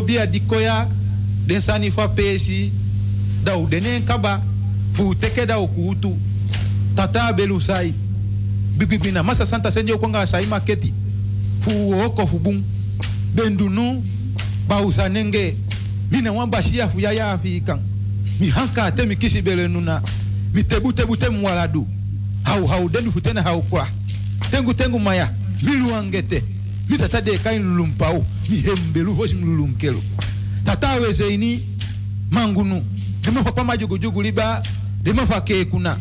dat yo bia dikoya den sani fa pesi da u denen kaba fu teke da tata belu sai bibibina masa santa senjo kwanga sai maketi fu oko fu bun bendunu ba usanenge mina wan bashia fu ya ya afikan mi hanka te mi kisi bele nuna mi tebu hau hau dendu futena hau kwa. Tengu tengu maya mi luangete mi tata deka nilulumpa o mi hembelu hoje mlulunkelo tata weze ini mangunu Dema demafa kwa jugu liba dema fa demafa kekuna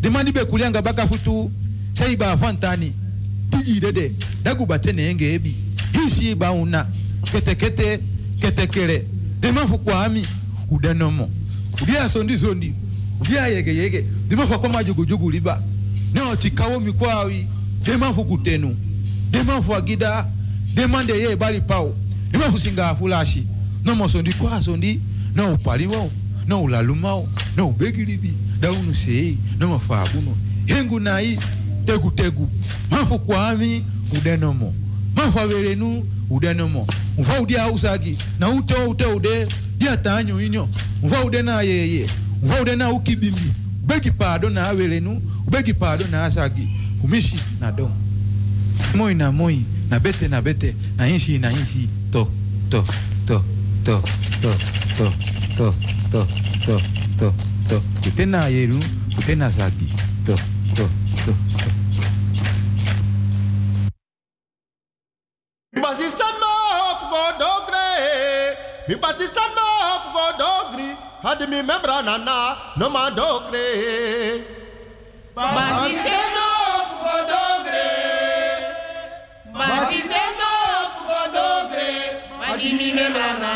demandi be kulianga baka futu sai ba fantani tiji dede dagu batene enge ebi. Hisi ba una. Kete kete kete kere. Dema demafa kwa ami udanomo ubia sondi sondi. Ubia yege yege. Dema demafa kwa jugu liba. Neo chikawo mikwawi demafa kutenu Deman fwa gida, deman deye e bali pao. Deman fusinga afulashi. Non monsondi kwa sondi, non upali wao, non ulaluma wao, non ubegilibi, daunu sei, non mafabuno. Hengu nai, tegu tegu. Mafu kwa ami, udenomo. Mafu averenu, udenomo. Mfa udia usagi, na ute ute ude, dia tanyo inyo. Mfa ude na yeye, mfa ude na ukibimbi. Ubegi pado na averenu, ubegi pado na asagi. Umishi na domo. Moi na moi na bete na bete na inshi na inshi to to to to to to to to to to to ute na yeru ute na to to to to Basistan ma hop go dogre. Mi basistan ma hop go dogri. Hadi mi membra nana no ma dogre. Basistan menina na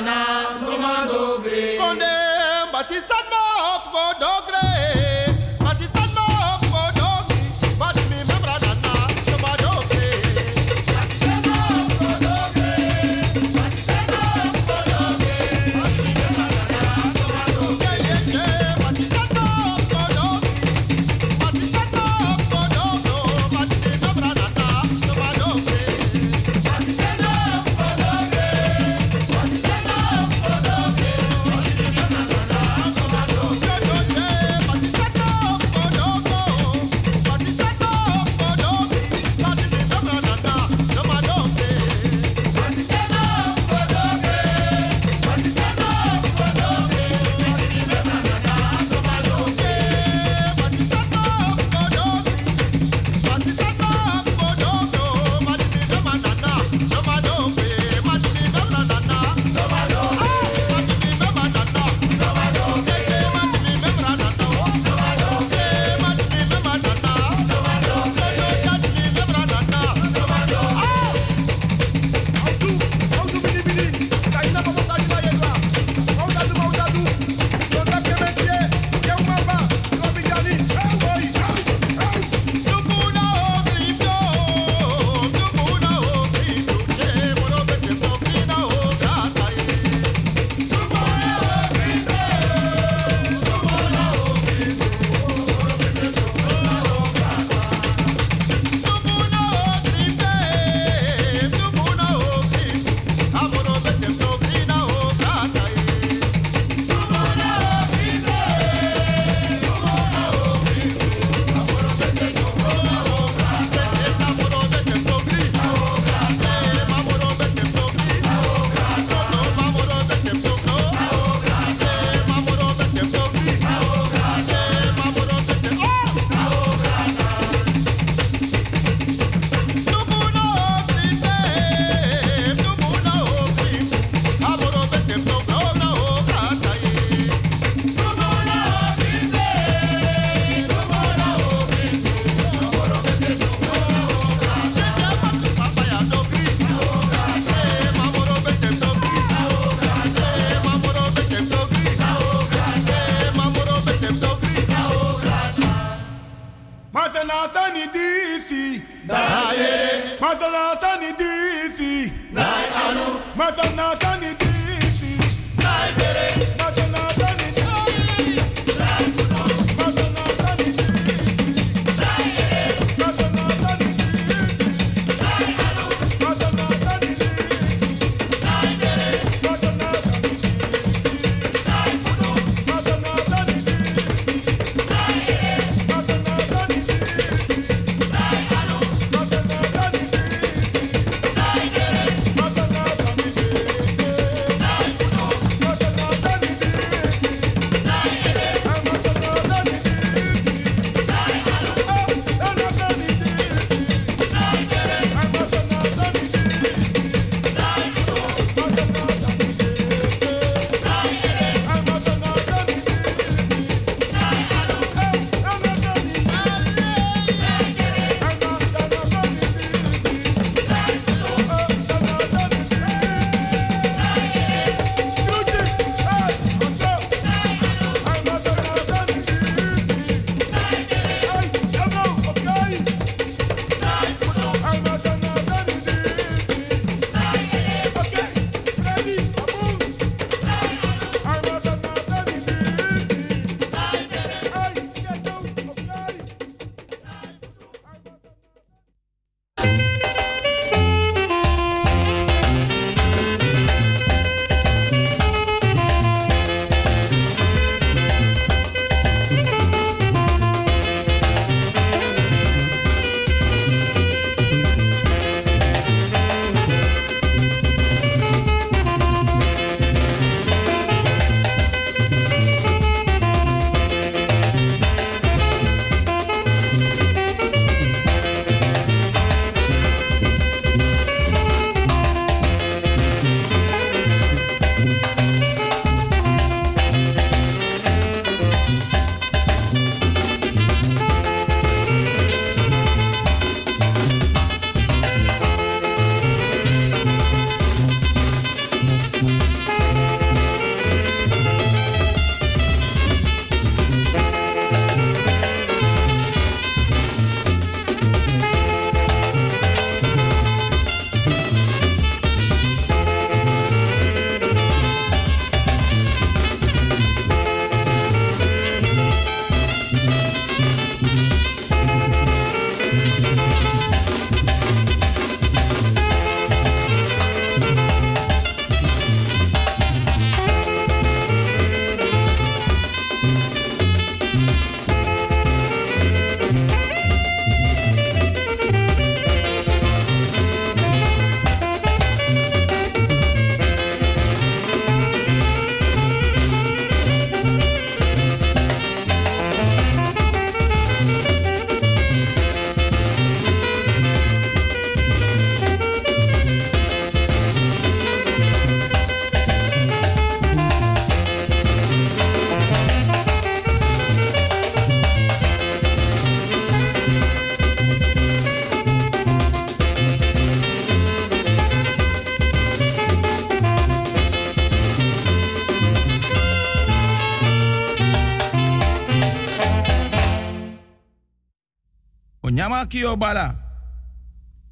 kio bala.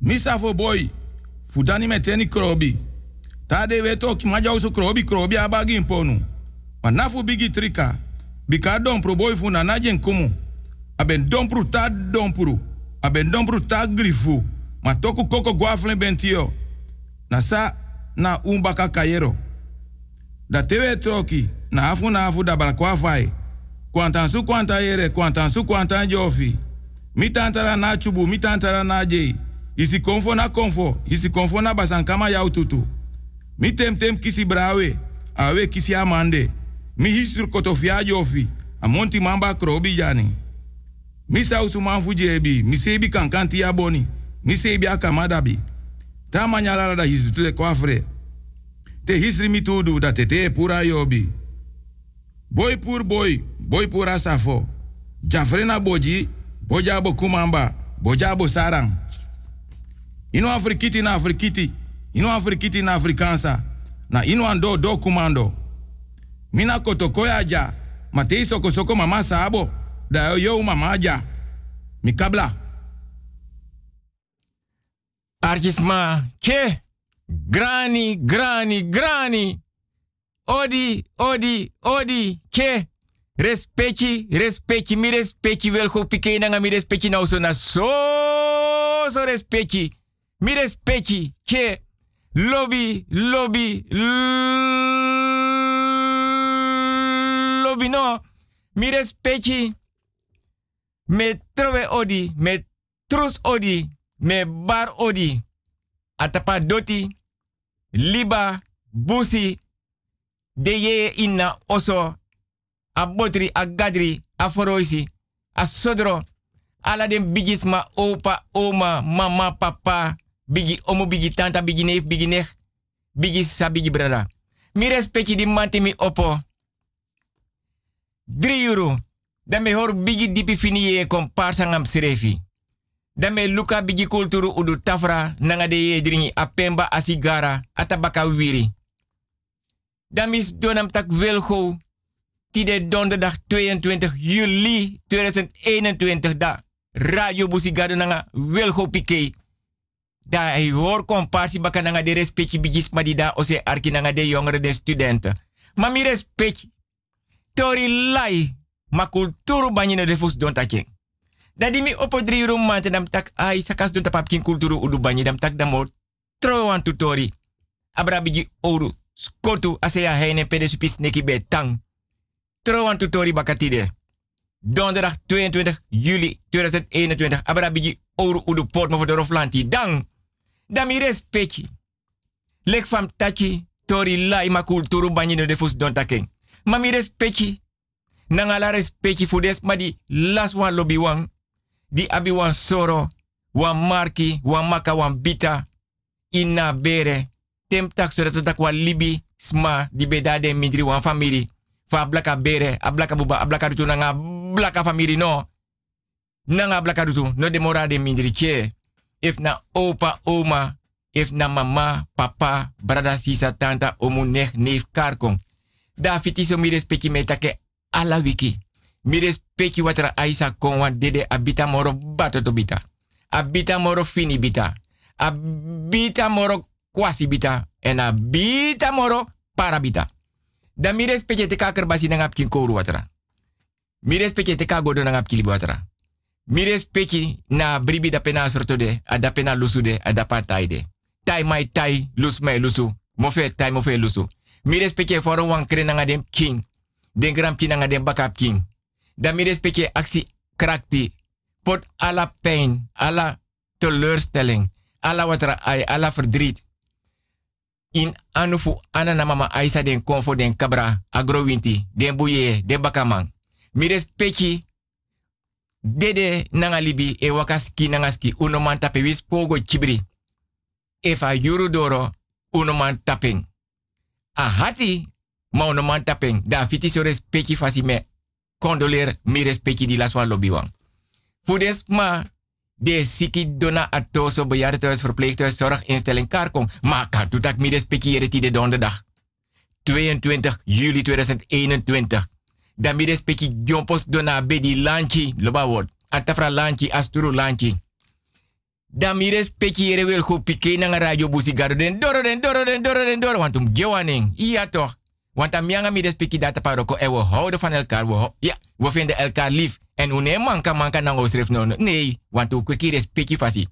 Misa fo boy. Fudani meteni krobi. Tade weto ki maja usu krobi krobi abagi imponu. Manafu bigi trika. Bika dompro boy fu na jen kumu. Aben dompru ta dompru. Aben dompru ta grifu. Ma toku koko guaflen bentio. Na sa na umbaka kayero. Da tewe troki. Na afu na afu da balakwa fai. Kwantan su kwanta yere, kwantan su kwantan jofi. Mi tantara na chubu, mi tantara na. Isi konfo na konfo, isi konfo na basankama yau tutu. Tem tem kisi brawe, awe kisi amande. Mi hisru kotofia jofi, amonti mamba krobi jani. Mi sausu manfu jebi, mi kankanti ya boni. Mi sebi akamadabi. Ta manyalara da hisu tule kwafre. Te hisri mi tudu da tete pura yobi. Boy pur boy, boy pura safo. Jafrena boji, bojabo kumamba, bojabo sarang. Ino afrikiti na afrikiti, ino afrikiti na afrikansa, na ino ando do kumando. Mina kotokoya ja, matei soko mama sabo, da yo mama ja. Mikabla. Artisma, ke, grani, grani, grani. Odi, odi, odi, ke. Respecti, respecti, mi respecti wel go pike nanga mi respecti nou so na so so respecti. Mi respecti, ke. Lobby, lobby, lobby no. Mi respecti. Me trove odi, me trus odi, me bar odi. Atapa doti, liba, busi, de ye inna oso, a botri, a gadri, a foroisi, a sodro, ala bigis ma opa, oma, mama, papa, bigi omo, bigi tanta, bigi neef, bigi nech, bigi sa, bigi brada. Mi respecti di manti mi opo. 3 euro. Dan me hor bigi dipi fini ye komparsa ngam sirefi. Dan me luka bigi kulturu udu tafra nanga de ye dringi apemba asigara atabaka wiri. Dan mis donam tak welgo tide donderdag 22 juli 2021 da Radio Busigado nanga welgo pike. Da hij hoor comparsi baka nanga de respecti bigis madida ose arki nanga de jongeren de studenten. Maar mi respecti. Tori lai ma kulturu banyi no defus don take. Dadi mi opo dri rum dam tak ai sakas don tapap kin kulturu udu banyi dam tak damo tro wan tutori. Abra bigi oru skotu aseya heine pede supis neki be tang. Tro wan tutori bakatide. Donderdag 22 juli 2021 abra bigi oru udu port mo de roflanti dang. Dami respecti. Lek fam taki tori lai ma kulturu banyi no defus don take. Mami respecti nanga la respecti des ma di las wan lobby wan di abi wan soro wan marki wan maka wan bita inna bere tem tak so wan libi sma di beda de midri wan family fa blaka bere a blaka buba a blaka rutu nanga blaka family no nanga blaka rutu no de mora de midri che if na opa oma if na mama papa brada sisa tanta omu nech neef karkong da fiti so mi respecti me take ala wiki. Mi respecti watra aisa kon wan dede abita moro bato to bita. Abita moro fini bita. Abita moro kwasi bita. En abita moro para bita. Da mi respecti te kaker basi apkin kouru watra. Mi respecti te kagodo watra. Respecti na bribi da pena sortode, ada pena lusude, ada partaide. Tai mai tai, lus mai lusu. Mofe tai mofe lusu. Mi respecti for wan king den gram den bakap king. Mi respecte actie krakti. Pot alla pijn, alla teleurstelling, alla wat er ai, alla verdriet. In anufu anana mama aisa den konfo den kabra, agrowinti, den buye, den bakamang. Mi respecte dede nanga libi e wakaski nangaski unoman tape wis pogo chibri. Efa yuru doro unoman tapeng. A hati ma ono man tapeng da fiti so respecti fasi me condoler mi respecti di laswan lobby wang. Fudes ma de siki dona atoso bejaardentehuis, verpleeghuis, zorginstelling Karkong. Maar kan toe dat mi respecti jere de donderdag. 22 juli 2021. Da mi respecti jompos dona bedi lanchi loba word. Atafra lanchi asturu lanchi. Dan mi respecti ere wil go pike na radio busigaro den doro den doro den doro den doro. Want um gewaning. Ja toch. Want am yanga mi respecti data paroko. En we houden van elkaar. We, ja, we vinden elkaar lief. En une manka manka na ngosref no. Nee. Want u kweki respecti fasi.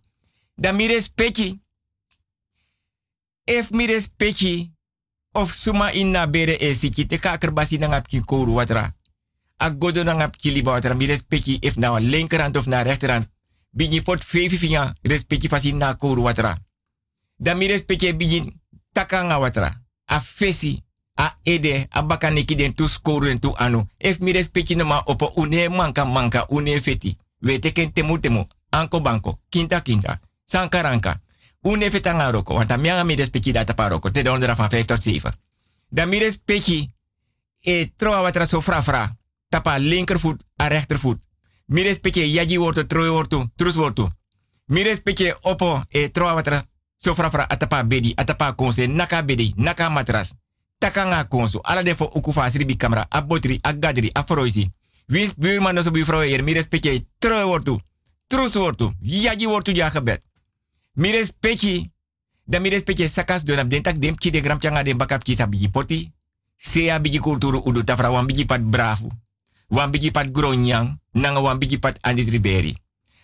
Dan mi respecti. If mi respecti. Of suma inna bere esiki. Te kakerbasi na ngapki koru watra. Agodo na ngapki liba watra. Mi respecti. If na linkerhand of na rechterhand bigi pot fevi finya respecti fasi na koru watra. Dan mi bigi takanga watra. A fesi, a ede, a bakaniki den tu skoru tu anu. Ef mi respecti no ma opo une manka manka une feti. We teken temu anko banko, kinta kinta, sankaranka. Une fetanga roko, want amianga mi respecti data paroko, te de van 5 tot 7. Dan mi respecti e troa watra so fra fra. Tapa linkervoet a rechtervoet. Mi respecte yaji wortu, troi wortu, trus wortu. Mi respecte opo e troa watra sofrafra atapa bedi, atapa konse, naka bedi, naka matras. Takanga konso, ala defo ukufa sribi kamera, abotri, agadri, afroisi. Wins buurman no so buurvrouw hier, mi respecte wortu, trus wortu, wortu ja. Mi respecte, da mi respecte sakas donam dentak dem ki de gram changa dem bakap kisa bigi poti. Sea bigi kulturu udu tafra wan bigi pat brafu. Wan bigi pat gronyang nanga wan bigi pat andi triberi.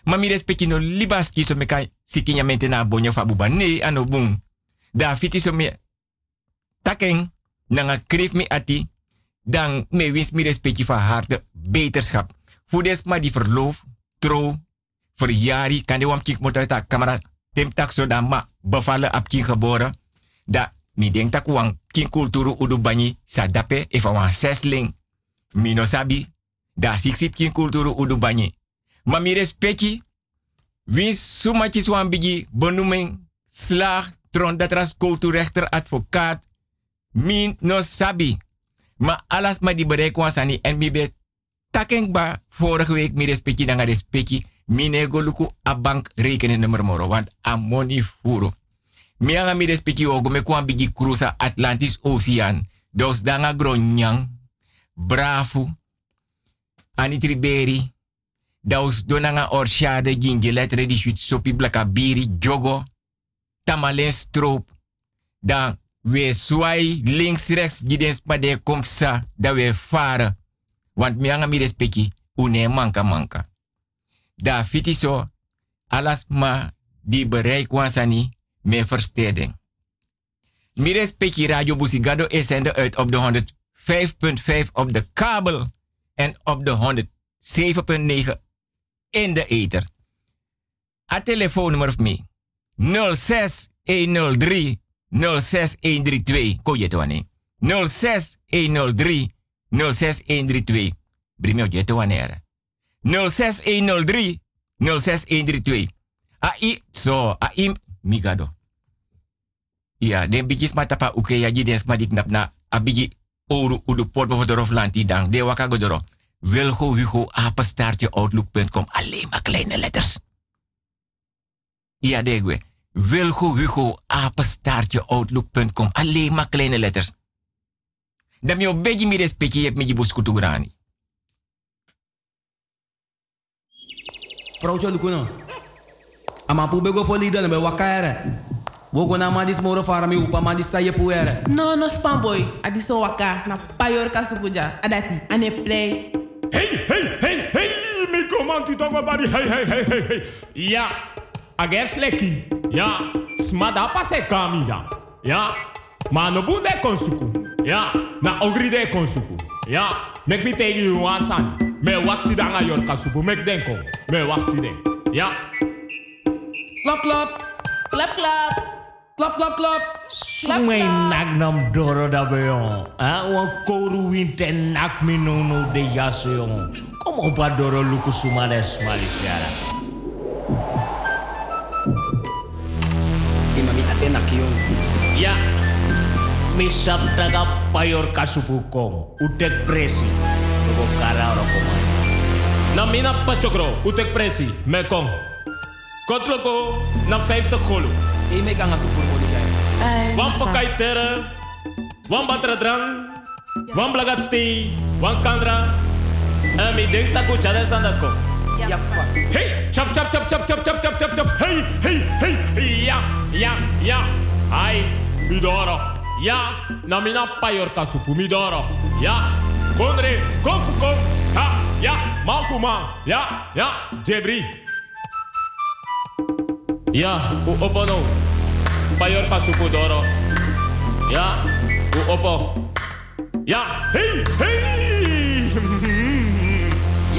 Ma mi respecti no libas ki so meka sikinya mente na bonyo fa. Nee, ano bung. Da fiti so me taken nanga krif mi ati. Dan me wins mi respecti van harte beterschap. Fudes ma di verloof, trouw, verjari, kan de wam kik moet uit. Tem tak so da ma bevallen ap kin geboren. Da mi denk tak wang kin kulturu udu banyi sa dape e wan sesling. Mi no sabi Da siksip kin kulturu udu banyi. Ma mi respecti. Win sumatjes wan bigi benoeming slag tron dat ras advocaat. Min no sabi. Ma alas ma di bereik sani en mi be taking ba vorige week mi respecti danga respecti. Mi nego luku a bank nummer moro. Want a money furo. Mi anga mi respecti ogo me kwan bigi cruza Atlantis Ocean. Dos danga gronyang. Bravo Anitri Beri. Daus donanga orshade gingi letre di shit sopi blaka biri jogo. Tamalen stroop. Dan we swai links rechts gidens pade komsa. Da we fare. Want mi anga mi. Une manka manka. Da fiti so. Alas ma di bereik wansani me versteding. Mi respecti Radio Busigado is zender uit op de 105.5 op de kabel en op de 107.9 in de ether. A telefoonnummer of me. 06103 06132. Ko je het 06103 06132. Brimio je het wanneer. 06103 06132. Ai, so, ai, migado. Ja, den bigis matapa uke ya jidens madik nap na abigi oru udu port of dan. De waka godoro. Wilgo Hugo apenstaartje outlook.com. Alleen maar kleine letters. Ja, degwe. Wilgo Hugo apenstaartje outlook.com. Alleen maar kleine letters. Dan mi obegi mi respecti je mi buskutu grani. Vrouwtje Lukuno. Ama pu bego foli dan be wakare. Wogo na mandi smoro fara mi upa mandi sa ye puere. No, no spam boy. Adi so waka na payor kasupuja. Adati, ane play. Hey, hey, hey, hey, mi komanti tongo bari, hey, hey, hey, hey, hey. Ja, ages leki. Ja, smada pase kami ja. Ja, ma no bunde konsuku. Ja, na ogri de konsuku. Ja, mek mi tegi you wasan. Me wakti danga yor kasupu, mek denko. Me wakti den. Ja. Klap, klap. Klap, klap. Klap, klap, klap. Sumay nak nam doro da beyon. Ah, wan koru winte nak mi no no de yaso yon. Como pa doro luku sumales malisiara. Imami ate nak yon. Ya. Misap taga payor kasupukong. Utek presi. Tuko kara oro komay. Na mina pachokro, utek presi, mekong. Kotloko, na 50 golu. E me kanga sufur mo digay. Wan pakai tere, wan batra drang, wan blagati, wan kandra. En mi denk taku chale sandat ko. Yappa. Hey, chop chop chop chop chop chop chop chop chop. Hey, hey, hey. Ja, ja, ja. Ai, midoro. Ja, na mina payor kasupu midoro. Ja, konre, konfu kon. Ha, ja, man fu man. Ja, ja, jebri. Ja, u opo no. Payor kasupu doro. Ja, u opo. Ja, hey, hey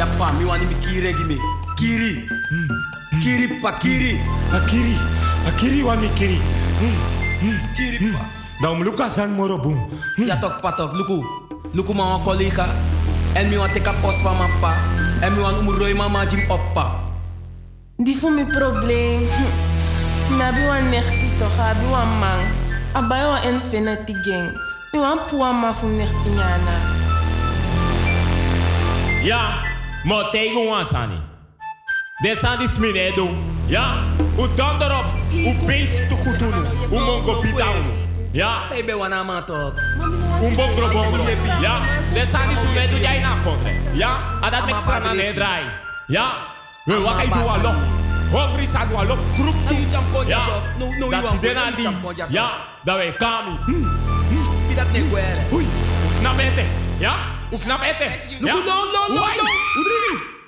yapa mi wani mi kiri gi kiri. Kiri kiri pa kiri. Akiri. Akiri wani kiri. Hmm. Hmm. Kiri pa. Daum luka sang moro bum. Ya tok patok luku. Luku ma kollega en mi wan teka pos van man pa. En mi wan umuroi mama jim oppa. Di fu mi problem. Na bi wan nekti toka bi wan mang. Abaya wan infinity gang. mi wan puwa ma fu nekti nyana. Yeah maar tegen ons aan. Zijn die sminedo. Ja, u dan erop. U beest te goed doen. U mongo pitao. Ja, Baby wana ma tok. un bongro bongro. Ja, dit zijn die sminedo jij na. Ja, en dat draai. Ja, we wat alok. Hungry zijn we alok kroep Nou, Ja, dat die aan die. Ja, dat wij kami. Ne gwere. Oei, hoe knap ete. Ja, hoe knap ete. Ja, no, no, no, no.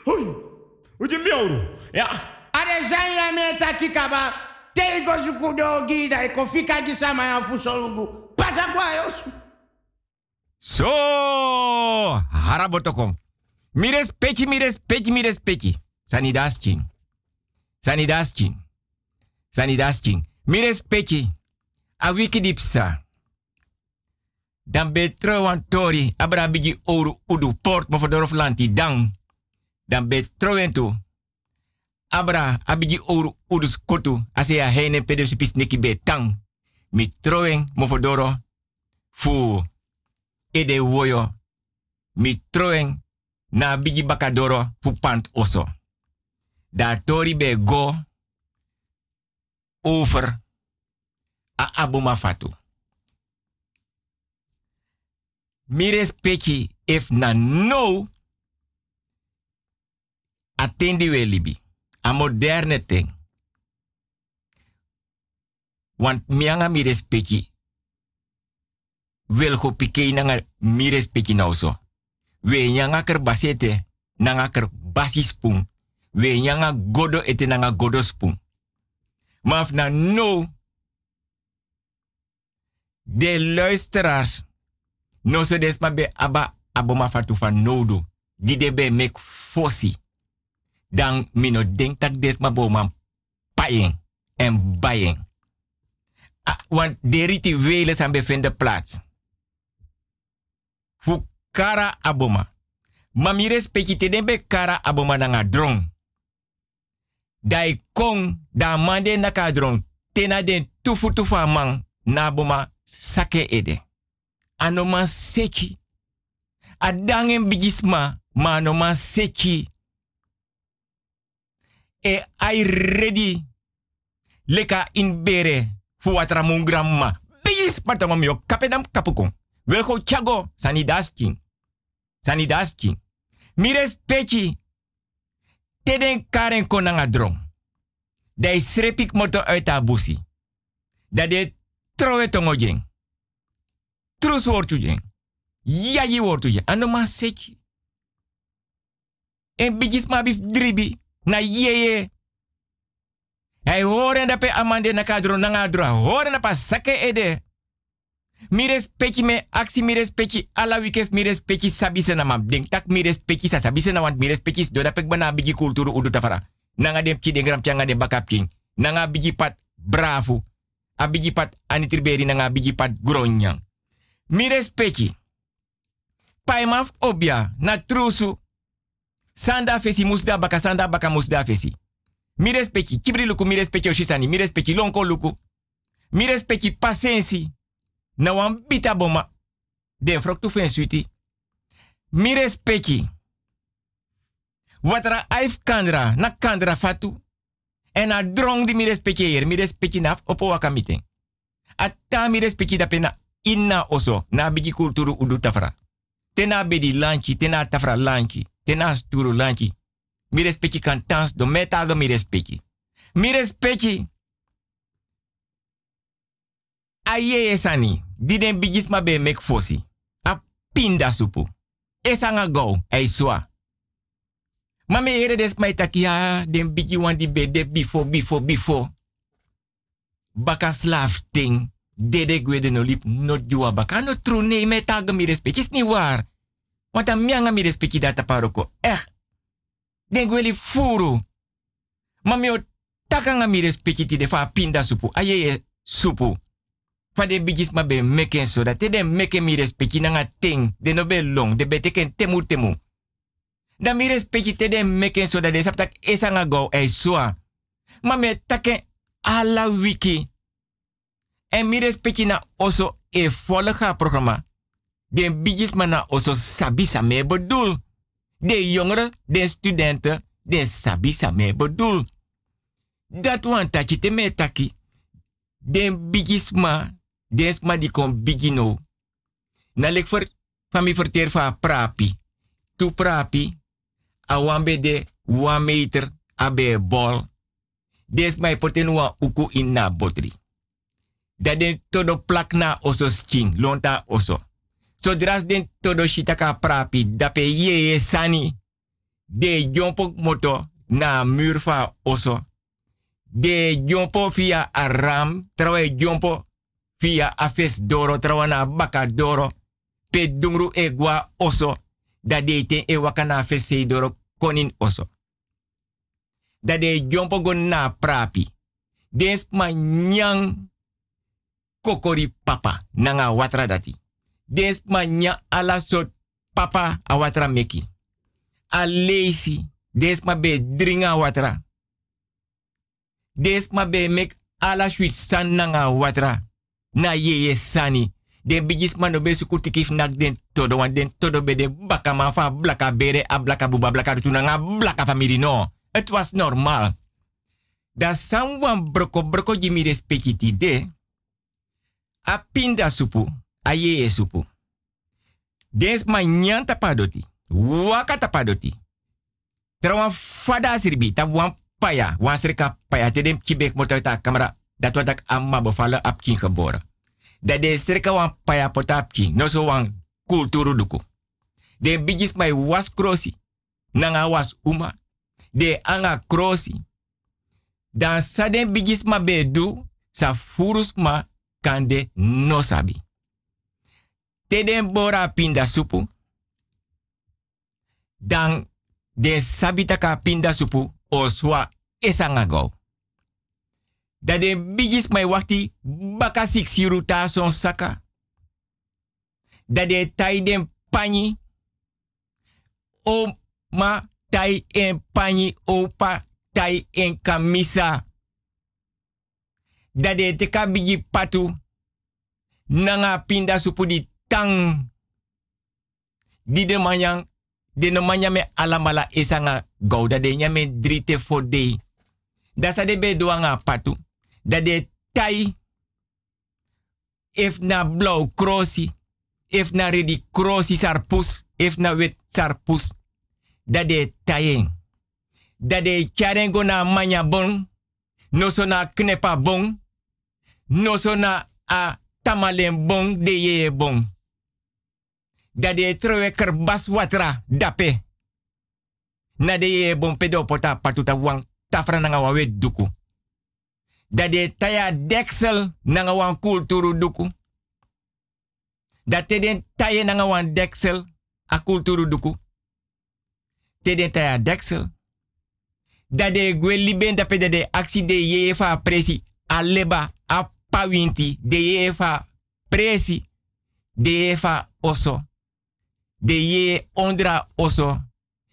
Oei, hoe je mioru. Ja. Are zanya me takikaba. Tego sukudo gida e kofika gisama ya fusolugu. Pasa kwa yos. So, harabotokom. Mires peki, mires peki, mires peki. Sanidas ching. Sanidas ching. Sanidas ching. Mires peki. A wiki dipsa. Dan wan tori. Abra bigi oru udu port mo fodorof lanti. Dan en tu. Abra abigi oru udu skotu. Ase ya heine pedesipis neki betang. Mi. Fu ede woyo mi na bigi bakadoro fu pant oso. Da tori be go over a abuma fatu. Mi respecti if na no attendi we libi. A moderne thing. Want mianga mi respecti wil go pike nanga mi respecti nou so. We nyanga ker basete nanga ker basi spoon. We nyanga godo ete nanga godo. Maar na no de luisteraars no so be aba aboma fatu van nodo. Die de be mek fossi. Dan mino denk tak des ma bo man payen en bayen. Ah, want de welen zijn bevinden plaats. Fu kara aboma. Mami respecti te den be kara aboma nanga drong. Dai kong da mande naka. Tena den tufu tufu amang na aboma sake ede. Anoma sechi. Adangen bigisma ma anoma sechi. E ai ready. Leka in bere fu watra mun gramma. Bigis patangom yo kapedam kapukon. Welgo chago sanidasking. Sanidasking. Mires pechi. Teden karen konanga drong. Dai srepik moto uit a busi. Dat de trowe tongo jeng. Trus wortu jeng. Yaji wortu jeng. Ano ma sechi. En bigis ma bif dribi. Na yeye. Hij horen dat pe amande na kadro na ngadro. Horen pa sake ede. Mi respecti me aksi mi respecti ala wikef mi respecti sabise na mam. Denk tak mi respecti sa sabise na want mi respecti do dat pek bana bigi kulturu udu tafara. Nanga dem ki de gram changa de bakap king. Nanga bigi pat bravo. A bigi pat anitriberi nanga bigi pat gronyang. Mi respecti. Paimaf obia na trusu. Sanda fesi musda baka sanda baka fesi. Mi respecti kibri luku mi respecti oshisani. Mi respecti lonko luku. Mi respecti pasensi. Na wan bita boma. Den frok tu fen suiti. Mi respecti. Watra aif kandra. Na kandra fatu. En a drong di mi respecti hier. Mi respecti naf opo waka meeting. Ata mi respecti da pena inna oso. Na bigi kulturu udu tafra. Tena bedi lanchi. Tena tafra lanchi. Tena sturu lanchi. Mi respecti kan tans do metaga mi respecti. Mi respecti. Aye esani. Di den bigis ma be mek fosi. A pinda supu. Esanga go. Ei swa. Ma me ere des mai. Den bigi wan di be de bifo bifo bifo. Baka slaaf ting. Dede gwede no lip no juwa baka. No true nee me mi respecti. Is niet. Want mianga mi respecti data paroko. Echt. Den gweli furu. Ma mi o takanga mi respecti ti de fa pinda supu. Aye supu. Fa de bigis ma be meken so te de meken mi respecti ting. De no long. De beteken temu temu. Dan mi respecti te de meken so dat de saptak esanga go e soa. Ma me take ala wiki. En mi respecti na oso e volga programma. Den bigis ma na oso sabisa me bedoel. De jongeren, de studenten, de sabisa me bedoel. Dat wan taki te me taki. Den bigisma, den sma di kon bigino. Na lek ver, van mi verteer van prapi. Tu prapi, a wambe de one meter abe bol. Des poten wan uku in na botri. Dat den todo plak na oso sking, lonta oso. So dras den todo shitaka prapi, dape ye sani. De jompo moto na muur fa oso. De jompo via a ram, trawe jompo via a fes doro, trawa na baka doro. Pe dungru egwa oso. Da de ten e wakana fes doro konin oso. Da de jompo go na prapi. Des ma nyang kokori papa nanga watra dati. Des ma nya ala sot papa a watra meki. A leisi. Des ma be dringa watra. Des ma be mek ala sweet san nanga watra. Na yeye sani. Den bigis man no be suku tikif nak den todo wan den todo be de baka man fa blaka bere a blaka buba blaka rutu nanga blaka famiri no. Het was normaal. Da samwan broko broko jimi respecti de. A pinda supu. A yeye supu. Des ma nyan tapadoti. Waka tapadoti. Trawan fada sirbi. Ta wan paya. Wan srika paya. Te dem kibek motor ta kamera. Dat wat ik amma bevallen op kin geboren. Dat de srika wan paya potapki. No so wan kulturu duku. De bigis mai was krosi. Nanga was uma. De anga krosi. Dan saden bigis ma bedu. Sa furus ma kande no sabi. Te den bora pinda supu. Dan de sabitaka pinda supu oswa esanga go. Da de bigis mai wakti baka siksiru ta son saka. Da de tai den pani. O ma tai en pani opa tai en kamisa. Da de teka patu. Nanga pinda supu di tang. Di de manyang. De no manya me alamala esanga gouda de nyame drite for day. Da sa de be doanga patu. Da de tai. If na blauw krosi. If na ready krosi sarpus. If na wet sarpus. Da de tayen. Da de charengo na manya bon. No so na knepa bon. No so na a tamalen bon de ye bon. Da de trowe kerbas watra dape. Na de ye bon pedo pota patuta wang tafra nanga wawe duku. Da de taya deksel nanga wan kulturu duku. Da te den taye nanga wan deksel a kulturu duku. Te taya deksel. Da gwe liben da pe de aksi de ye fa presi a leba pawinti de ye fa presi de ye fa oso. De ye ondra oso.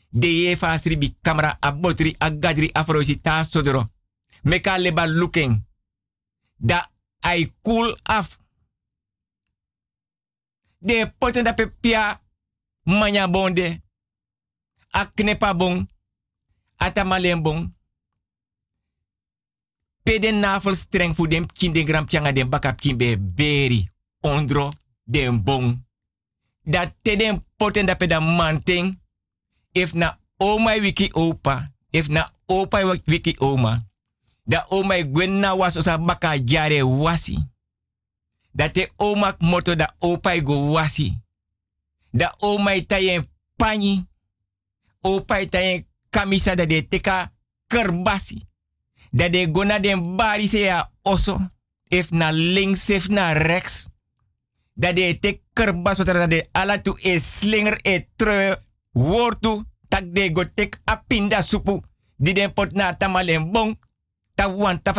De fa sribi kamera a botri a gadri a frosi ta sodoro meka leba looking da ai cool af. De poten da pepia manya bonde. A knepa bon atamalen bon peden navel streng fu dem kinde gram changa dem bakap kimbe beri ondro dem bon dat te den poten da peda manting if na oma wiki opa, if na opa wiki oma, da oma gwenna was osa baka jare wasi. Dat de oma moto da opa go wasi. Da oma tayen pani. Opa tayen kamisa da de teka kerbasi. Da de gona den bari se ya oso. If na links, if na rechts. Da de te kerbas wat da de ala tu e slinger e treu wortu. Tak de go tek apinda supu. Di den pot na tamalen bong. Ta wan ta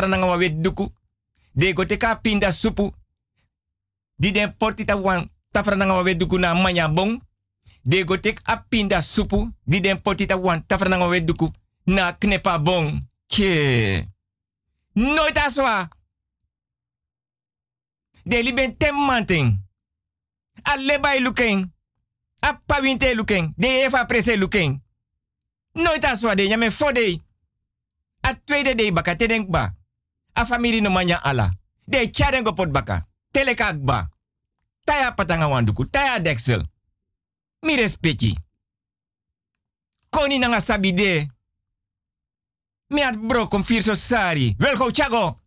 duku. De go tek apinda supu. Di den ta wan na manya bong. De go tek apinda supu. Di den ta wan ta na knepa bong. Ke. Nooit aswa. De ben tem manting. A lebay looking. A pawinte looking. De eva prese looking. Nooit aswa de nyame fode. A tweede de baka te. A familie no manya ala. De charen go pot baka. Telekak ba. Taya patanga wanduku. Taya deksel. Mi respecti. Koni nanga sabide. Mi at bro kom firso sari. Welko chago.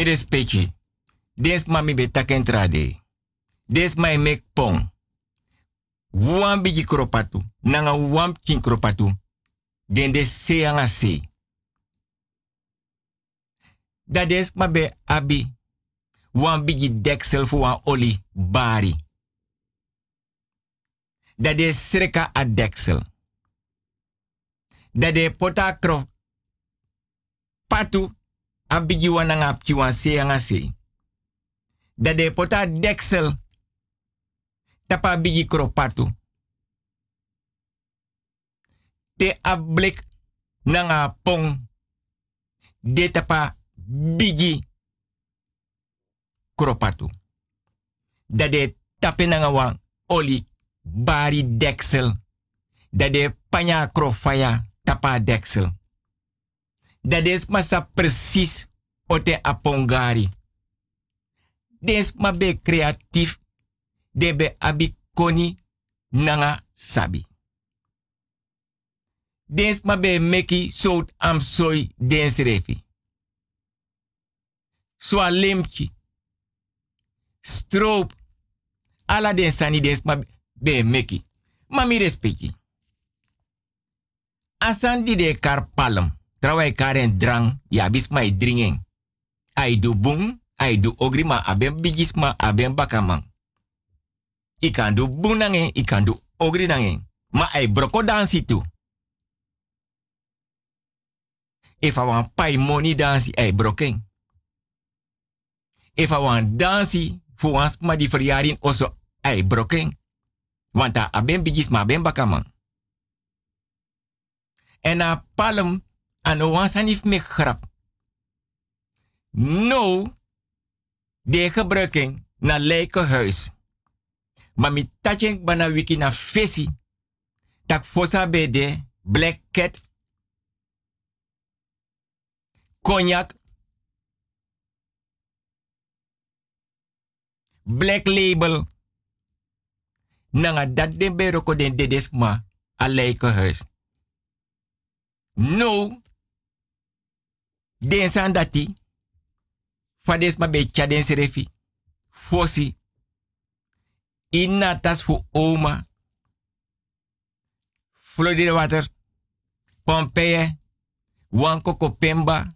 Mi respecti. Des mami be taken trade. Des mai pong. Wan bigi kropatu. Nanga wan kin kropatu. Den de se anga se. Be abi. Wan bigi deksel fu wan oli bari. Dat de sreka a deksel. Dat de pota kro patu a bigi wan pti wan se anga se. Dat de pota deksel tapa bigi kro patu. Te a blik nanga pong. De tapa bigi kropatu. Dat de tape nanga wan oli bari deksel. Dat de panya krofaya tapa deksel. Dat is masa precies ote apongari. Des ma be creatief. De be abi koni nanga sabi. Des ma be meki sout am soy dens refi. Swa. Stroop. Ala den sani ma be meki. Ma mi respecti. Asan di de kar palm. Trawai karen drang. Ya bis mai dringen. Ai du bung. Ai du ogri ma aben bigis ma aben bakamang. I kan du bung nangen. I kan du ogri nangen. Ma ai broko dansi tu. If I want pay money dansi ai broken. If I want dansi fu wan ma di verjaring oso ai broken. Want a aben bigis ma aben bakaman. En a palm an o wan sanif me grap. No, de gebruiking na leke huis. Maar tatjen bana wiki na fesi. Tak fosa be de black cat. Cognac. Black label. Nanga dat den beroko den dedesma a leke huis. No. Den san dati. Fades ma be chaden serefi. Fosi. Inatas fu oma. Florida water. Pompeii. Wanko kopemba.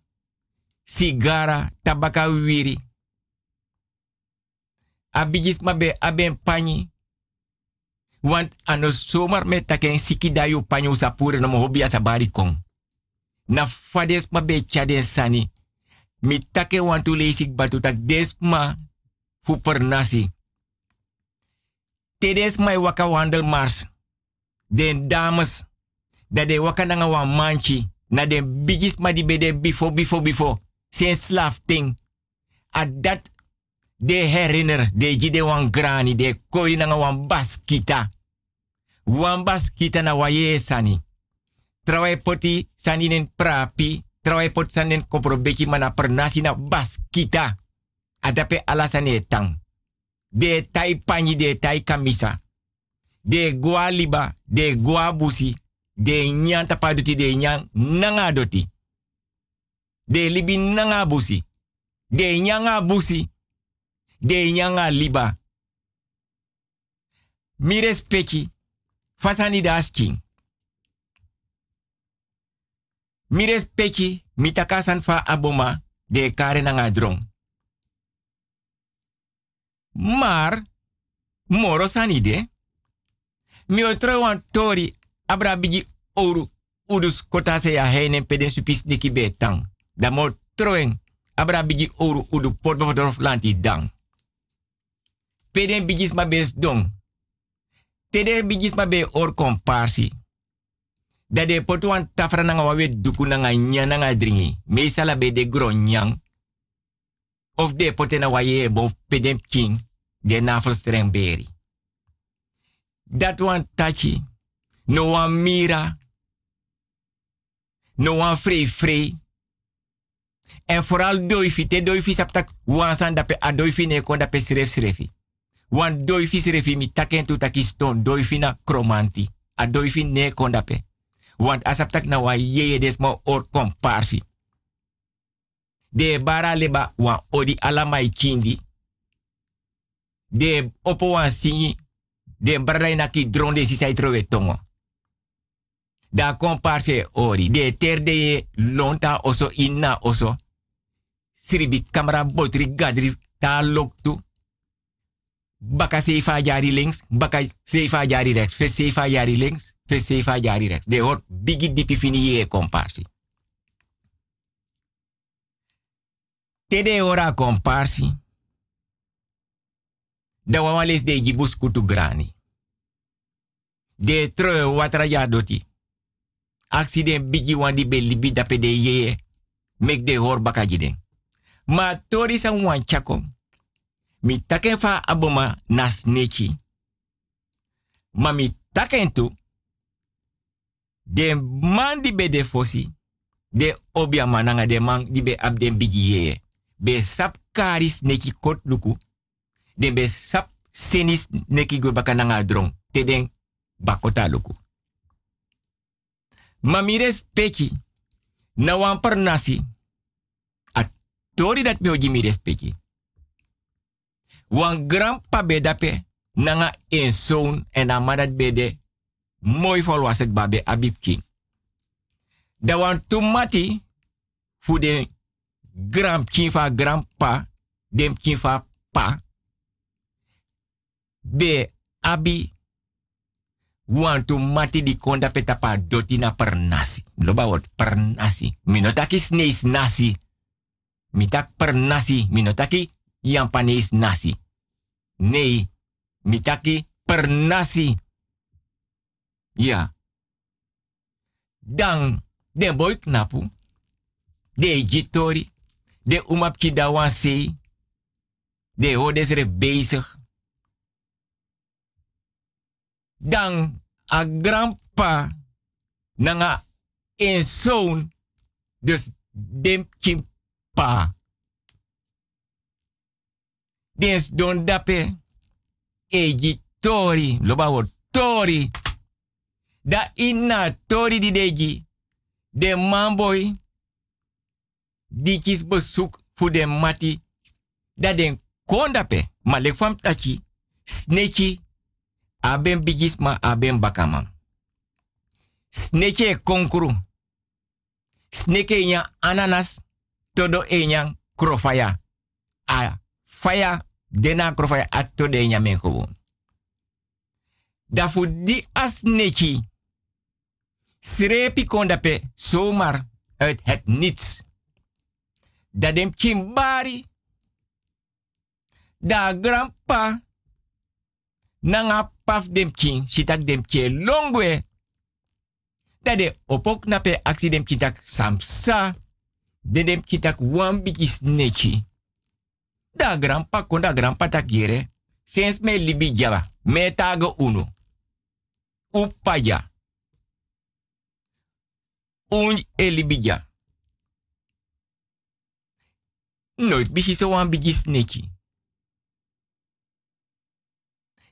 Sigara. Tabaka wiri. Abigis ma be aben pani. Want ano zomaar met taken siki da yu panyo sapure no mo hobi asabari kong. Na fades ma be chaden sani. Mi take leesik batu tak desma fu per nasi. Tedes mai waka wandel mars. Den dames. Dat de waka nanga wan manchi. Na den bigis ma di bede bifo bifo bifo. Sen slaaf ting. A dat de herinner. De jide wan grani. De koi nanga wan baskita. Wan baskita na waye sani. Trawai poti sani nen prapi. Trawai pot sanen kopro beki mana pernasi na baskita. Adape alasane tang. De tai panyi de tai kamisa. De gua liba, de gua busi. De nyan tapaduti de nyan nanga doti. De libi nanga busi. De nyanga busi. De nyanga liba. Mi respecti. Fasani da asking. Mi respecti. Mi takasan fa aboma. De kare nanga drong. Maar, moro sanide. Mi otro tori abra bigi oru udus kota se ya heinen peden supis niki betang. Da mo troen abra bigi oru udu port beverdorf lanti dang. Peden bigis ma bes dong. Tede bigis ma be or komparsi. Da de potu wan tafra nanga wawe duku nanga dringi. Be de nyang. Of de pote na waye bo pedem king. De navelstreng beri. Dat wan tachi. No wan mira. No wan free free. En vooral doifi. Te doifi saptak wansan dape a doifi ne kon dape sref srefi. Wan doifi srefi mi taken tu taki stone. Doifi na kromanti. A doifi ne kon dape. Want asaptak na wa yeye desmo or komparsi. De bara leba wan odi alamai kindi. De opo singi. De bradai naki dronde si sai trove. Da komparse ori. De terde lonta oso inna oso. Sribi kamera botri gadri ta loktu. Baka seifa jari links, baka seifa jari rechts. Fe jari links, fe jari rechts. De hoort bigi dipi fini komparsi. Tede ora komparsi. Da wawales de jibus kutu grani. De troe watra ya doti. Accident bigi wandi be libi dape de ye. Mek de hor baka jiden. Ma tori san wan chakom. Mi taken fa aboma nas nechi. Ma mi taken tu. De man di be de fosi. De obia mananga de man di be. Be sap karis neki kot luku. De be sap senis neki go baka nanga drong. Te den bakota luku. Ma mi respecti. Na wan per nasi. A tori dat mi oji mi respecti. Wan grandpa be dape. Nanga een zoon en amadat be de mooi volwassen babe abib king. Da wan tomati fu de grand king grandpa, dem king pa. Be abi wan tomati di konda petapa doti na per nasi. Loba wat per nasi. Minotaki sneis nasi. Mitak per nasi. Minotaki yampaneis nasi. Nee, mitaki per nasi. Ja. Dan, den boy knapu. De jitori. De umapki da wan sei. De hodes re bezig. Dan, a grandpa. Nanga een zoon. Dus dem kimpa. Dens don dape. Eji tori. Loba tori. Da inna tori di deji. De manboy. Die kis bezoek voor de mati. Da den kondape. Fam tachi. Sneki. Aben bigis ma aben bakaman. Sneke e konkru. Sneke nya ananas. Todo e krofaya. Faya dena krofaya atto de nya men gewoon. Da fu di as neki. Srepi kondape zomaar uit het niets. Dat dem kimbari. Da grandpa. Nanga paf dem kin. Shitak dem ke longwe. Dat de opok nape aksi dem kitak samsa. De dem kitak sneki. Da grandpa kon da grandpa tak yere. Sens me libi java. Me tage uno. Upaya. Un e libi ja. Nooit bisi so wan bigi sneki.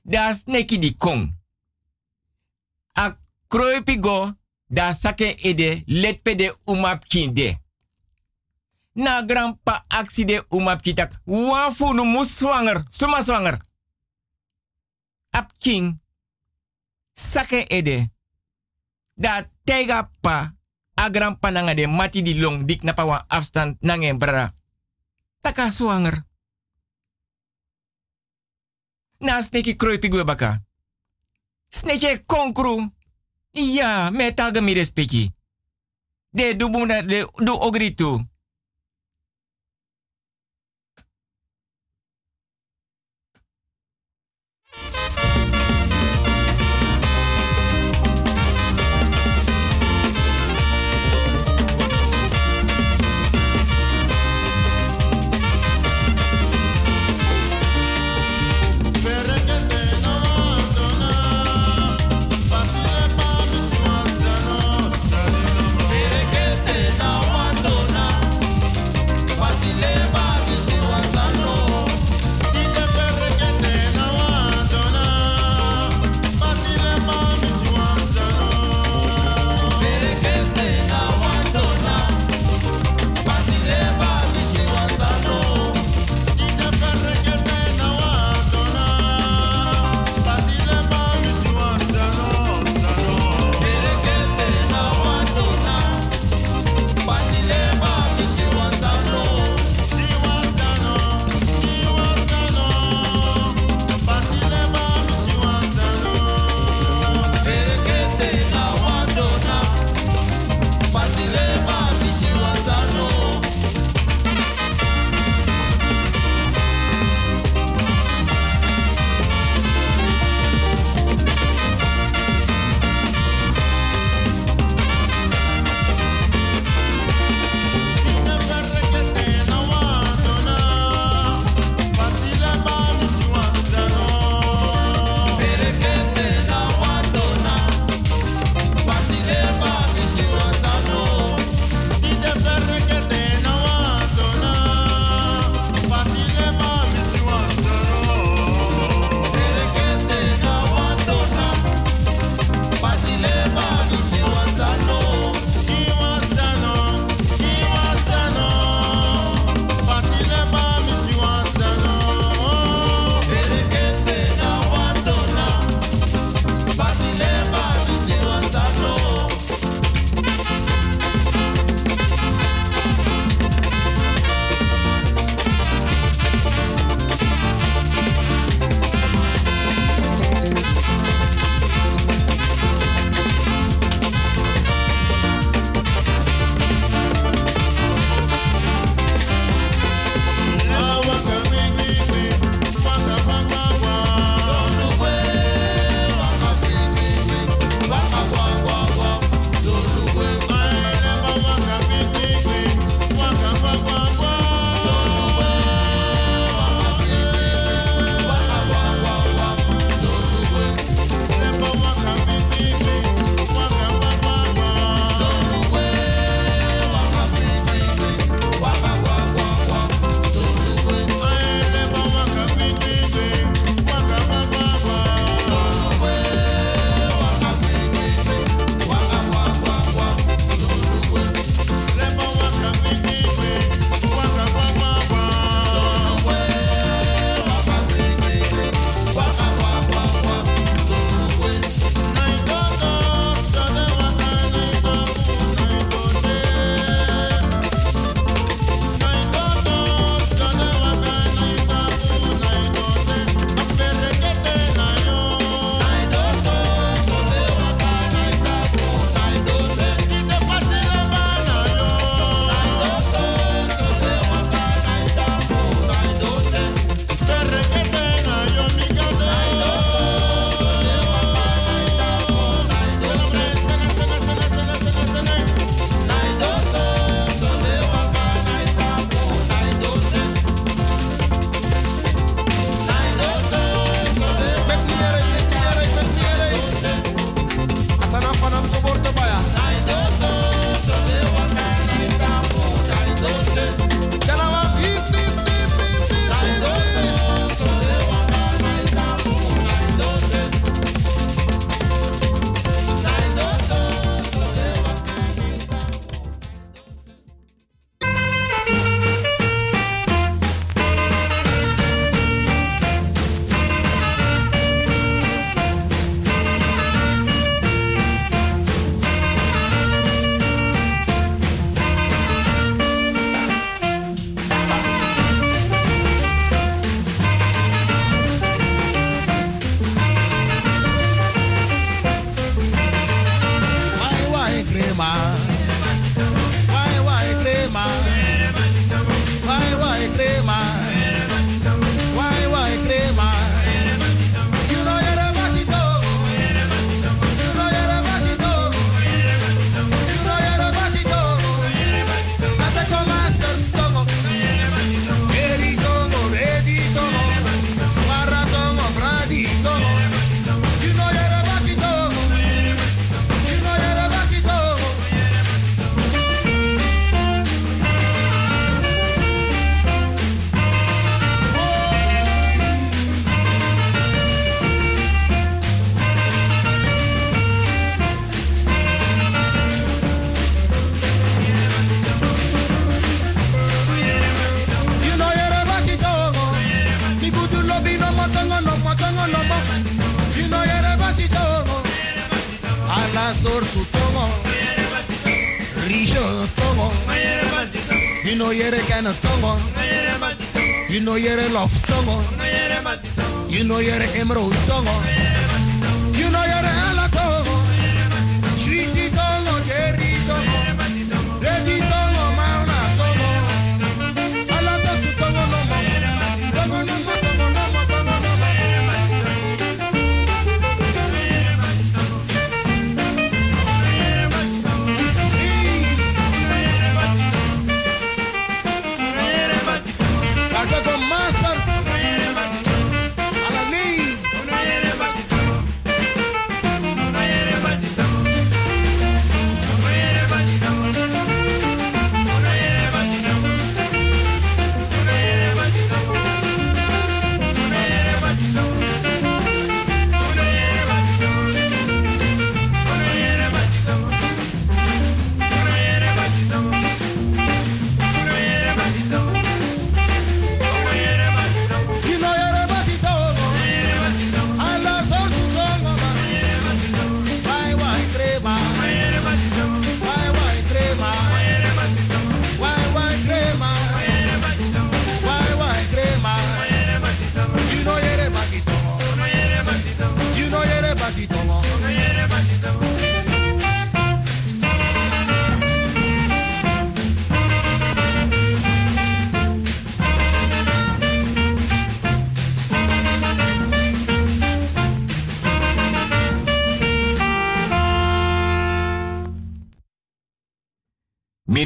Da sneki di kong. A kroipi go, da sake ede letpe de umap kinde. Na grandpa aksi de umap kitak. Wan funu mus zwanger, suma zwanger. Ap king. Sake ede. Da tega pa. A grandpa nanga de mati di long dik na pa wan afstand nangen brara. Taka zwanger. Na sneki kroipi gwe baka. Sneke konkru. Ja, me taga mi respecti. De du bunda de du ogritu. You know you're a emerald tongo.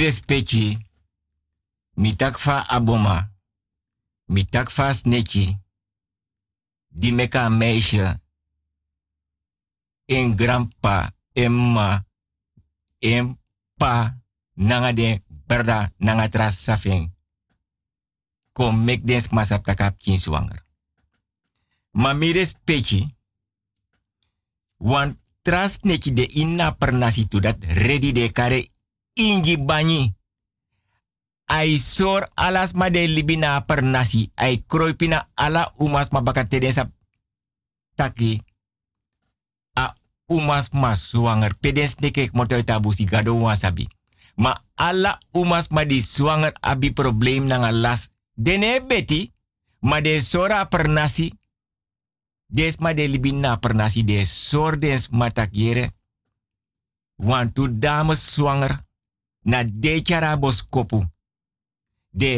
Respecti, mi takfa aboma, mi takfa sneki, die meka meisje, en grandpa, en ma, en pa, nanga den berda, nanga tras safing. Kom mek den smasap takap kin zwanger. Ma mi respecti, wan tras neki de inna pernasi tu dat ready de kare ingi banyi. Ai sor alas ma de libina per nasi. Ai kroipina ala umas ma bakat teden sap taki. A umas ma swanger. Peden sneke motoy tabu si gado wasabi. Ma ala umas ma di swanger abi probleem nanga las. Dene beti, ma de sora per nasi. Des ma de libina per nasi de sor des yere. Want tu dames zwanger na de chara boskopu. De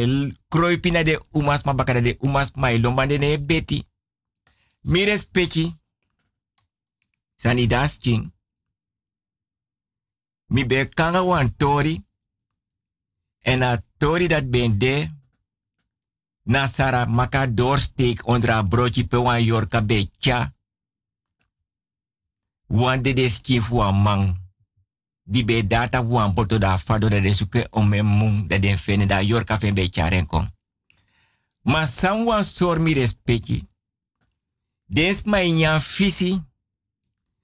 kroipina de umas ma bakada de umas ma ilomba de ne beti. Mi respecti. Sani das king. Mi be kanga wan tori. En a tori dat ben de. Na Sara maka doorsteek onder broodje pe wan yorka be. Wan de de skin fu a mang di be data wan poto da fado da de suke o me mung da den fene da yor ka fen be charen kon. Ma san wan sor mi respecti. Des mai nyan fisi.